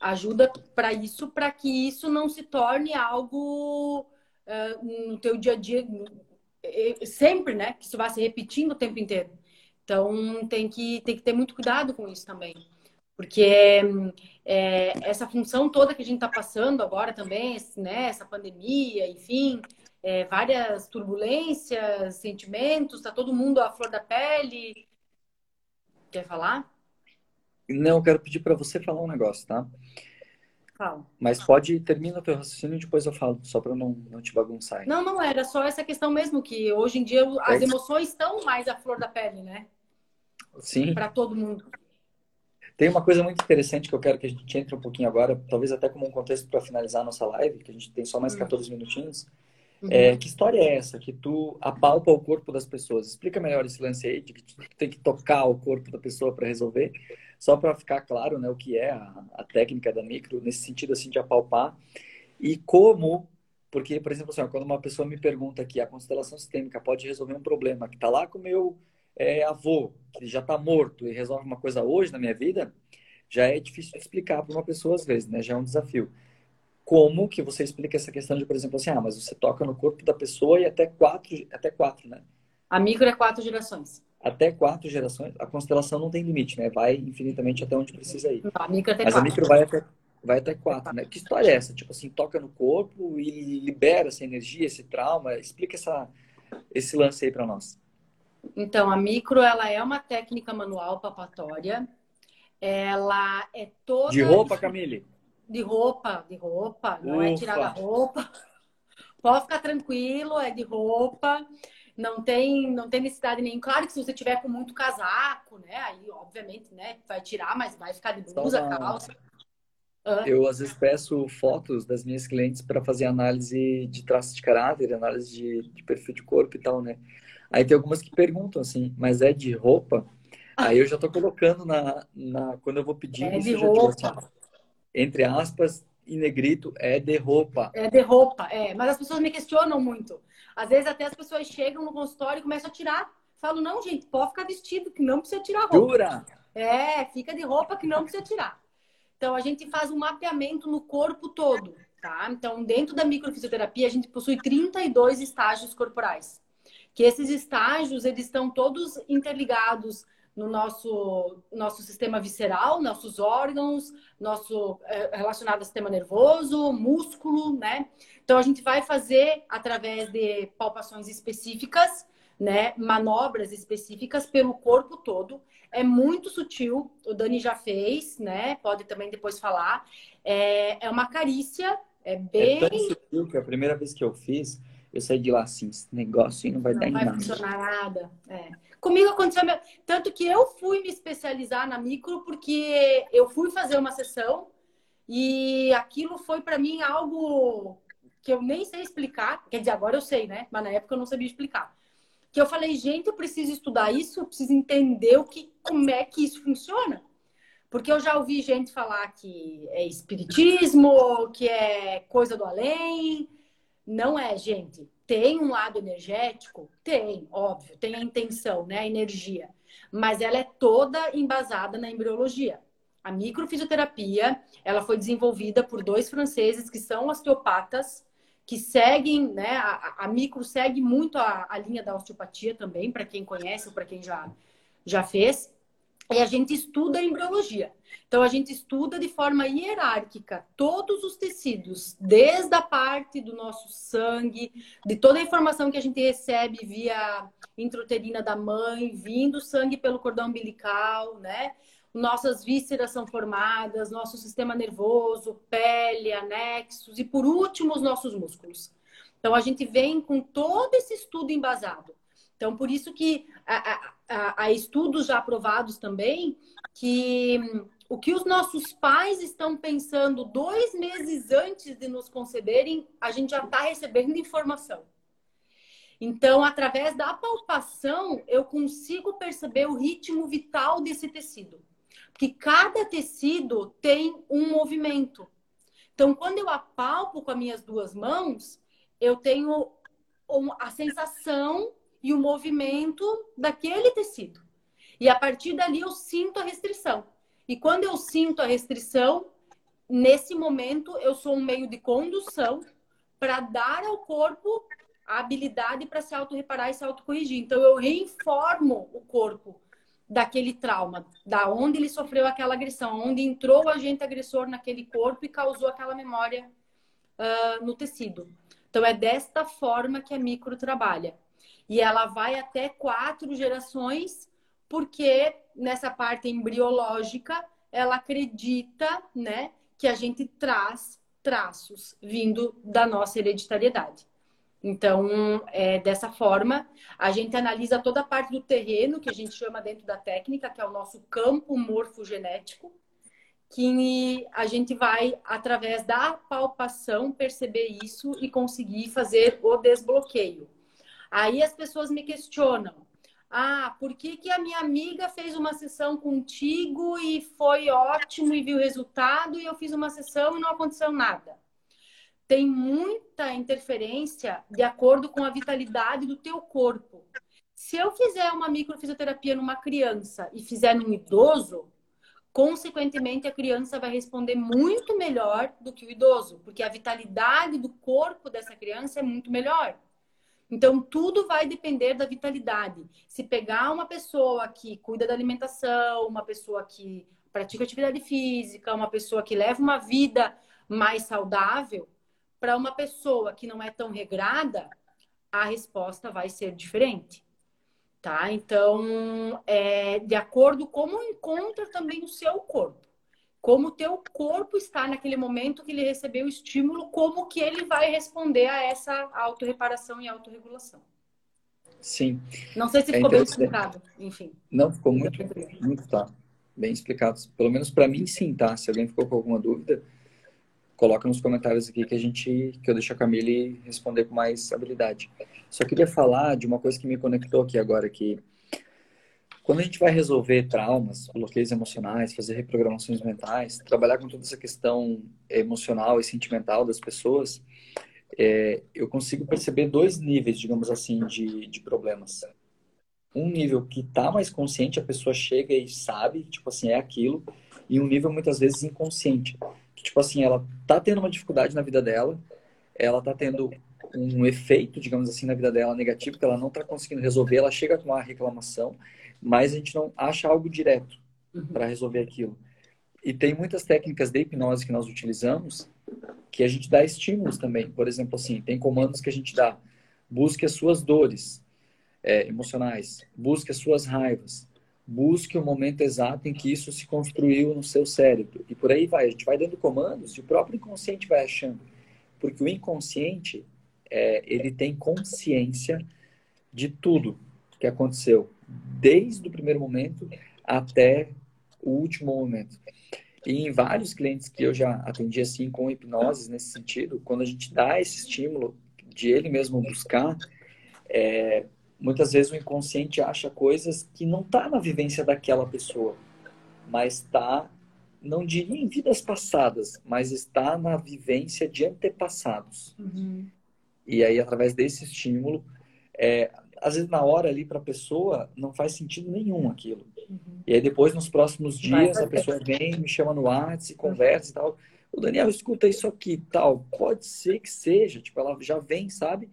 ajuda para isso, para que isso não se torne algo uh, no teu dia a dia, sempre, né? Que isso vá se repetindo o tempo inteiro. Então, tem que, tem que ter muito cuidado com isso também. Porque é essa função toda que a gente está passando agora também, né? Essa pandemia, enfim, é, várias turbulências, sentimentos, está todo mundo à flor da pele. Quer falar? Não, eu quero pedir para você falar um negócio, tá? Fala. Mas pode, termina o teu raciocínio e depois eu falo, só para não, não te bagunçar. Não, não, era só essa questão mesmo, que hoje em dia as é emoções estão mais à flor da pele, né? Sim. Para todo mundo. Tem uma coisa muito interessante que eu quero que a gente entre um pouquinho agora, talvez até como um contexto para finalizar a nossa live, que a gente tem só mais 14 hum. minutinhos. Uhum. É, que história é essa que tu apalpa o corpo das pessoas? Explica melhor esse lance aí de que tu tem que tocar o corpo da pessoa para resolver. Só para ficar claro né, o que é a, a, técnica da micro, nesse sentido assim de apalpar. E como, porque, por exemplo, assim, quando uma pessoa me pergunta que a constelação sistêmica pode resolver um problema que está lá com o meu é, avô, que já está morto e resolve uma coisa hoje na minha vida, já é difícil de explicar para uma pessoa às vezes, né? Já é um desafio. Como que você explica essa questão de, por exemplo, assim, ah, mas você toca no corpo da pessoa e até quatro, até quatro, né? A micro é quatro gerações até quatro gerações, a constelação não tem limite, né? Vai infinitamente até onde precisa ir. A micro até Mas quatro. a micro vai até, vai até quatro, né? Que história é essa? Tipo assim, toca no corpo e libera essa energia, esse trauma. Explica essa, esse lance aí para nós. Então, a micro, ela é uma técnica manual papatória. Ela é toda... De roupa, Camille? De roupa, de roupa. Não Ufa. é tirar da roupa. Pode ficar tranquilo, é de roupa não tem, não tem necessidade nenhuma. Claro que se você tiver com muito casaco, né? Aí, obviamente, né? Vai tirar, mas vai ficar de blusa, uma... calça. Eu às vezes peço fotos das minhas clientes para fazer análise de traços de caráter, análise de, de, perfil de corpo e tal, né? Aí tem algumas que perguntam assim, mas é de roupa? Aí eu já tô colocando na, na quando eu vou pedir é de roupa. Assim, entre aspas, e negrito é de roupa. É de roupa, é. Mas as pessoas me questionam muito. Às vezes até as pessoas chegam no consultório e começam a tirar. Falo, não, gente, pode ficar vestido, que não precisa tirar roupa. Jura? É, fica de roupa que não precisa tirar. Então a gente faz um mapeamento no corpo todo, tá? Então, dentro da microfisioterapia, a gente possui 32 estágios corporais. Que esses estágios, eles estão todos interligados no nosso, nosso sistema visceral, nossos órgãos, nosso é, relacionado ao sistema nervoso, músculo, né? Então a gente vai fazer através de palpações específicas, né? Manobras específicas pelo corpo todo. É muito sutil. O Dani já fez, né? Pode também depois falar. É, é uma carícia, é bem. É tão sutil que a primeira vez que eu fiz, eu saí de lá assim, esse negócio não vai não dar vai em nada. Não vai funcionar nada. É. Comigo aconteceu. Tanto que eu fui me especializar na micro porque eu fui fazer uma sessão e aquilo foi para mim algo que eu nem sei explicar. Quer dizer, agora eu sei, né? Mas na época eu não sabia explicar. Que eu falei, gente, eu preciso estudar isso, eu preciso entender o que, como é que isso funciona. Porque eu já ouvi gente falar que é espiritismo, que é coisa do além. Não é, gente. Tem um lado energético? Tem, óbvio, tem a intenção, né? A energia. Mas ela é toda embasada na embriologia. A microfisioterapia, ela foi desenvolvida por dois franceses que são osteopatas, que seguem, né? A, a micro segue muito a, a linha da osteopatia também, para quem conhece ou para quem já, já fez. E a gente estuda a embriologia. Então, a gente estuda de forma hierárquica todos os tecidos, desde a parte do nosso sangue, de toda a informação que a gente recebe via intrauterina da mãe, vindo sangue pelo cordão umbilical, né? Nossas vísceras são formadas, nosso sistema nervoso, pele, anexos e, por último, os nossos músculos. Então, a gente vem com todo esse estudo embasado. Então, por isso que há estudos já aprovados também que o que os nossos pais estão pensando dois meses antes de nos conceberem, a gente já está recebendo informação. Então, através da palpação, eu consigo perceber o ritmo vital desse tecido. Porque cada tecido tem um movimento. Então, quando eu apalpo com as minhas duas mãos, eu tenho a sensação e o movimento daquele tecido. E a partir dali eu sinto a restrição. E quando eu sinto a restrição, nesse momento eu sou um meio de condução para dar ao corpo a habilidade para se auto-reparar e se autocorrigir. Então eu reinformo o corpo daquele trauma, da onde ele sofreu aquela agressão, onde entrou o agente agressor naquele corpo e causou aquela memória uh, no tecido. Então é desta forma que a micro trabalha. E ela vai até quatro gerações porque nessa parte embriológica ela acredita, né, que a gente traz traços vindo da nossa hereditariedade. Então, é, dessa forma, a gente analisa toda a parte do terreno, que a gente chama dentro da técnica, que é o nosso campo morfogenético, que a gente vai, através da palpação, perceber isso e conseguir fazer o desbloqueio. Aí as pessoas me questionam, ah, por que, que a minha amiga fez uma sessão contigo e foi ótimo e viu o resultado e eu fiz uma sessão e não aconteceu nada? Tem muita interferência de acordo com a vitalidade do teu corpo. Se eu fizer uma microfisioterapia numa criança e fizer num idoso, consequentemente a criança vai responder muito melhor do que o idoso, porque a vitalidade do corpo dessa criança é muito melhor. Então, tudo vai depender da vitalidade. Se pegar uma pessoa que cuida da alimentação, uma pessoa que pratica atividade física, uma pessoa que leva uma vida mais saudável, para uma pessoa que não é tão regrada, a resposta vai ser diferente. Tá? Então, é de acordo com como encontra também o seu corpo como o teu corpo está naquele momento que ele recebeu o estímulo, como que ele vai responder a essa autorreparação e autorregulação. Sim. Não sei se é ficou bem explicado, enfim. Não, ficou muito, muito tá. Bem explicado. Pelo menos para mim, sim, tá? Se alguém ficou com alguma dúvida, coloca nos comentários aqui que a gente, que eu deixo a Camille responder com mais habilidade. Só queria falar de uma coisa que me conectou aqui agora, que quando a gente vai resolver traumas, bloqueios emocionais, fazer reprogramações mentais, trabalhar com toda essa questão emocional e sentimental das pessoas, é, eu consigo perceber dois níveis, digamos assim, de, de problemas. Um nível que está mais consciente, a pessoa chega e sabe, tipo assim, é aquilo, e um nível muitas vezes inconsciente, que tipo assim, ela tá tendo uma dificuldade na vida dela, ela tá tendo um efeito, digamos assim, na vida dela negativo, que ela não está conseguindo resolver, ela chega com uma reclamação, mas a gente não acha algo direto uhum. para resolver aquilo. E tem muitas técnicas de hipnose que nós utilizamos que a gente dá estímulos também. Por exemplo, assim, tem comandos que a gente dá. Busque as suas dores é, emocionais, busque as suas raivas, busque o momento exato em que isso se construiu no seu cérebro. E por aí vai. A gente vai dando comandos e o próprio inconsciente vai achando. Porque o inconsciente, é, ele tem consciência de tudo que aconteceu desde o primeiro momento até o último momento. E em vários clientes que eu já atendi assim com hipnose nesse sentido, quando a gente dá esse estímulo de ele mesmo buscar, é, muitas vezes o inconsciente acha coisas que não está na vivência daquela pessoa, mas está, não diria em vidas passadas, mas está na vivência de antepassados. Uhum. E aí, através desse estímulo, é, às vezes na hora ali para a pessoa não faz sentido nenhum aquilo. Uhum. E aí depois nos próximos dias a pessoa vem, me chama no WhatsApp, conversa e tal. O Daniel escuta isso aqui, tal. Pode ser que seja, tipo ela já vem, sabe?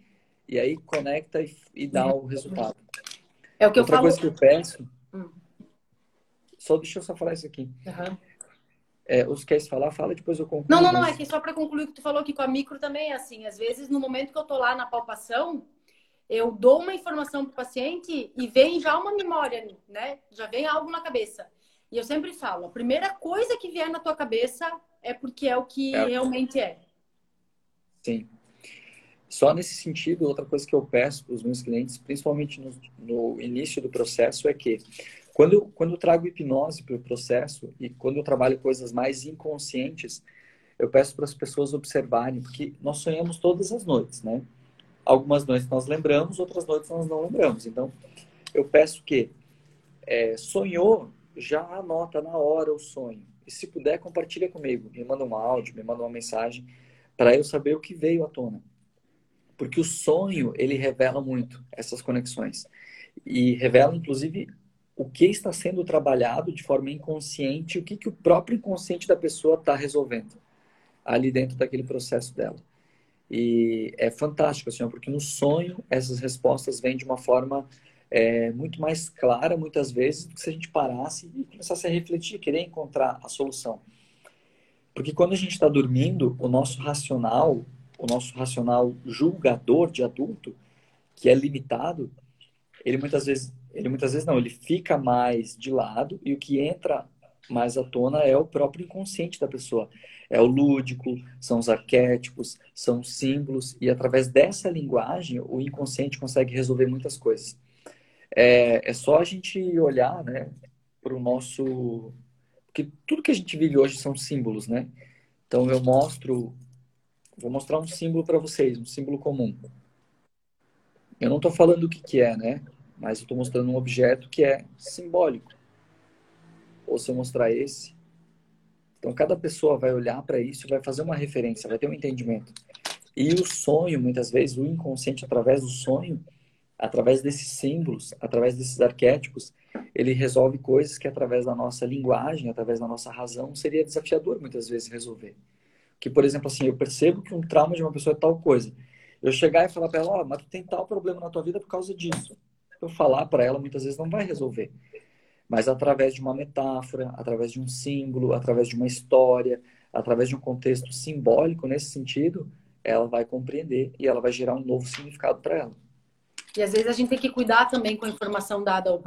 E aí conecta e, e dá o resultado. É o que Outra eu falo. coisa que eu peço. Hum. Só deixa eu só falar isso aqui. Uhum. É, os queres falar, fala, depois eu concluo. Não, não, não, é que só para concluir o que tu falou aqui com a micro também é assim. Às vezes, no momento que eu tô lá na palpação, eu dou uma informação para o paciente e vem já uma memória, né? Já vem algo na cabeça. E eu sempre falo, a primeira coisa que vier na tua cabeça é porque é o que é. realmente é. Sim. Só nesse sentido, outra coisa que eu peço para os meus clientes, principalmente no, no, início do processo, é que quando eu, quando eu trago hipnose para o processo e quando eu trabalho coisas mais inconscientes, eu peço para as pessoas observarem, porque nós sonhamos todas as noites, né? Algumas noites nós lembramos, outras noites nós não lembramos. Então, eu peço que é, sonhou, já anota na hora o sonho. E se puder, compartilha comigo. Me manda um áudio, me manda uma mensagem, para eu saber o que veio à tona. Porque o sonho, ele revela muito essas conexões. E revela, inclusive, o que está sendo trabalhado de forma inconsciente, o que, que o próprio inconsciente da pessoa está resolvendo ali dentro daquele processo dela. E é fantástico, assim, porque no sonho essas respostas vêm de uma forma é, muito mais clara, muitas vezes, do que se a gente parasse e começasse a refletir, querer encontrar a solução. Porque quando a gente está dormindo, o nosso racional, o nosso racional julgador de adulto, que é limitado, ele muitas vezes ele muitas vezes não, ele fica mais de lado e o que entra mais à tona é o próprio inconsciente da pessoa. É o lúdico, são os arquétipos, são os símbolos, e através dessa linguagem o inconsciente consegue resolver muitas coisas. É, é só a gente olhar né, para o nosso. Porque tudo que a gente vive hoje são símbolos, né? Então eu mostro. Vou mostrar um símbolo para vocês, um símbolo comum. Eu não estou falando o que, que é, né? mas eu estou mostrando um objeto que é simbólico. Ou se eu mostrar esse. Então, cada pessoa vai olhar para isso vai fazer uma referência, vai ter um entendimento. E o sonho, muitas vezes, o inconsciente, através do sonho, através desses símbolos, através desses arquétipos, ele resolve coisas que, através da nossa linguagem, através da nossa razão, seria desafiador muitas vezes resolver. Que, por exemplo, assim, eu percebo que um trauma de uma pessoa é tal coisa. Eu chegar e falar para ela, ó, oh, mas tu tem tal problema na tua vida por causa disso eu falar para ela muitas vezes não vai resolver. Mas através de uma metáfora, através de um símbolo, através de uma história, através de um contexto simbólico nesse sentido, ela vai compreender e ela vai gerar um novo significado para ela. E às vezes a gente tem que cuidar também com a informação dada ao,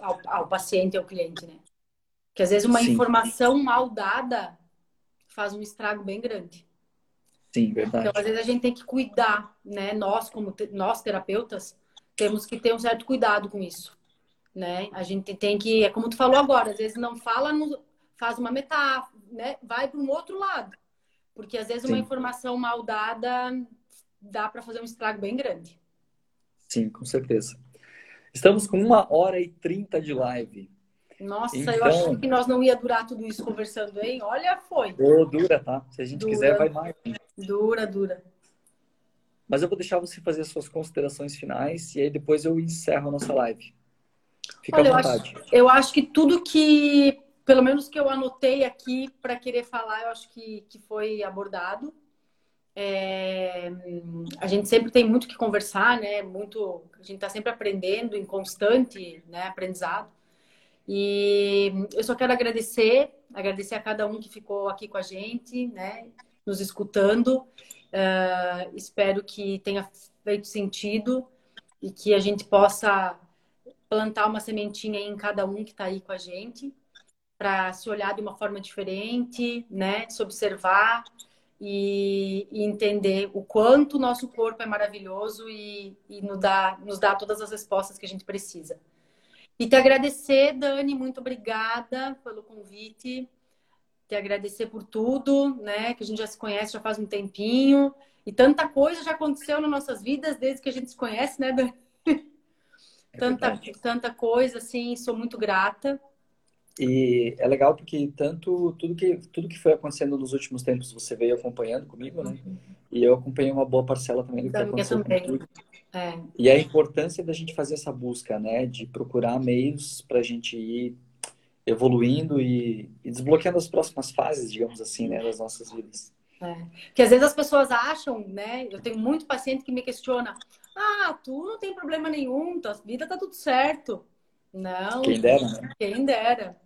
ao, ao paciente, ao cliente, né? Que às vezes uma Sim. informação mal dada faz um estrago bem grande. Sim, verdade. Então, às vezes a gente tem que cuidar, né? Nós, como te... nós terapeutas, temos que ter um certo cuidado com isso, né? A gente tem que, é como tu falou agora, às vezes não fala, faz uma metáfora, né? Vai para um outro lado, porque às vezes Sim. uma informação mal dada dá para fazer um estrago bem grande. Sim, com certeza. Estamos com uma hora e trinta de live. Nossa, então... eu achei que nós não ia durar tudo isso conversando, hein? Olha, foi. Dura, tá? Se a gente dura. quiser, vai mais. Dura, dura. Mas eu vou deixar você fazer as suas considerações finais e aí depois eu encerro a nossa live. Fica Olha, à vontade. Eu acho, eu acho que tudo que, pelo menos que eu anotei aqui para querer falar, eu acho que, que foi abordado. É, a gente sempre tem muito que conversar, né? Muito, a gente está sempre aprendendo, em constante né, aprendizado. E eu só quero agradecer, agradecer a cada um que ficou aqui com a gente, né? Nos escutando. Uh, espero que tenha feito sentido e que a gente possa plantar uma sementinha em cada um que está aí com a gente para se olhar de uma forma diferente, né? Se observar e, e entender o quanto o nosso corpo é maravilhoso e, e nos, dá, nos dá todas as respostas que a gente precisa. E te agradecer, Dani, muito obrigada pelo convite te agradecer por tudo, né? Que a gente já se conhece já faz um tempinho. E tanta coisa já aconteceu nas nossas vidas desde que a gente se conhece, né, Dani? É tanta, tanta coisa, assim, sou muito grata. E é legal porque tanto tudo que tudo que foi acontecendo nos últimos tempos você veio acompanhando comigo, né? Uhum. E eu acompanhei uma boa parcela também do que aconteceu comigo. É. E a importância da gente fazer essa busca, né? De procurar meios para a gente ir evoluindo e, e, desbloqueando as próximas fases, digamos assim, né, das nossas vidas. É. Porque às vezes as pessoas acham, né? Eu tenho muito paciente que me questiona: ah, tu não tem problema nenhum, tua vida tá tudo certo. Não. Quem dera, né? Quem dera.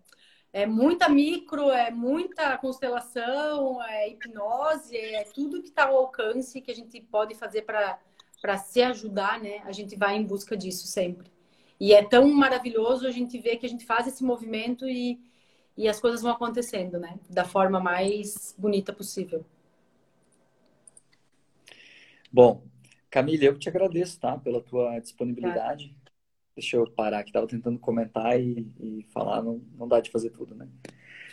É muita micro, é muita constelação, é hipnose, é tudo que está ao alcance que a gente pode fazer para se ajudar, né? A gente vai em busca disso sempre. E é tão maravilhoso a gente ver que a gente faz esse movimento e, e as coisas vão acontecendo, né? Da forma mais bonita possível. Bom, Camila, eu te agradeço, tá? Pela tua disponibilidade. Deixa eu parar aqui, estava tentando comentar e, e falar, não, não dá de fazer tudo, né?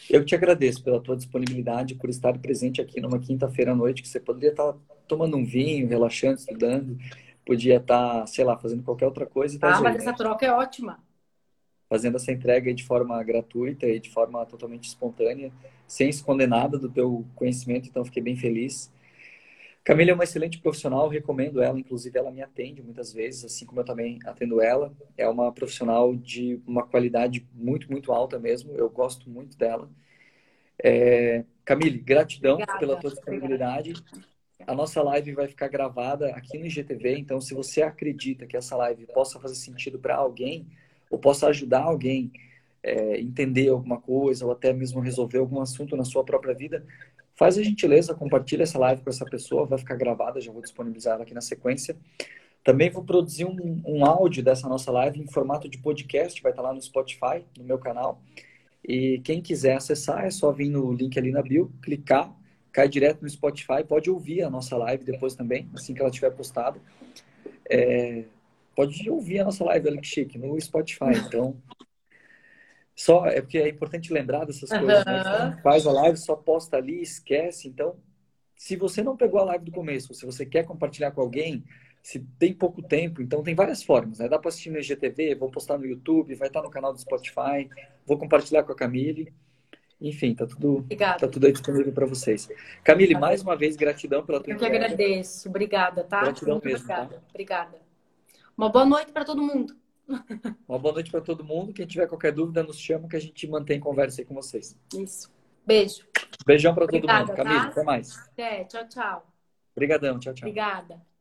Eu te agradeço pela tua disponibilidade, por estar presente aqui numa quinta-feira à noite, que você poderia estar tomando um vinho, relaxando, estudando, podia estar, sei lá, fazendo qualquer outra coisa. Tá ah, mas essa troca é ótima. Fazendo essa entrega de forma gratuita e de forma totalmente espontânea, sem esconder nada do teu conhecimento, então fiquei bem feliz. Camila é uma excelente profissional, recomendo ela, inclusive ela me atende muitas vezes, assim como eu também atendo ela. É uma profissional de uma qualidade muito, muito alta mesmo, eu gosto muito dela. É... Camille, gratidão Obrigada. pela tua disponibilidade. Obrigada. A nossa live vai ficar gravada aqui no IGTV, então se você acredita que essa live possa fazer sentido para alguém, ou possa ajudar alguém é, entender alguma coisa, ou até mesmo resolver algum assunto na sua própria vida, Faz a gentileza, compartilha essa live com essa pessoa, vai ficar gravada, já vou disponibilizar ela aqui na sequência. Também vou produzir um, um áudio dessa nossa live em formato de podcast, vai estar lá no Spotify, no meu canal. E quem quiser acessar, é só vir no link ali na bio, clicar, cai direto no Spotify, pode ouvir a nossa live depois também, assim que ela estiver postada. É, pode ouvir a nossa live, olha que chique, no Spotify. Então, só é porque é importante lembrar dessas uhum. coisas, né? Faz a live, só posta ali, esquece. Então, se você não pegou a live do começo, se você quer compartilhar com alguém, se tem pouco tempo, então tem várias formas, né? Dá para assistir no IGTV, vou postar no YouTube, vai estar no canal do Spotify, vou compartilhar com a Camille. Enfim, tá tudo, tá tudo aí disponível para vocês. Camille, mais uma vez, gratidão pela tua Eu que agradeço. Obrigada, tá? Gratidão Muito mesmo. Obrigada. Tá? obrigada. Uma boa noite para todo mundo. Uma boa noite para todo mundo. Quem tiver qualquer dúvida, nos chama que a gente mantém conversa aí com vocês. Isso. Beijo. Beijão para todo mundo. Camila, tá? até mais. Até, tchau, tchau. Obrigadão, tchau, tchau. Obrigada.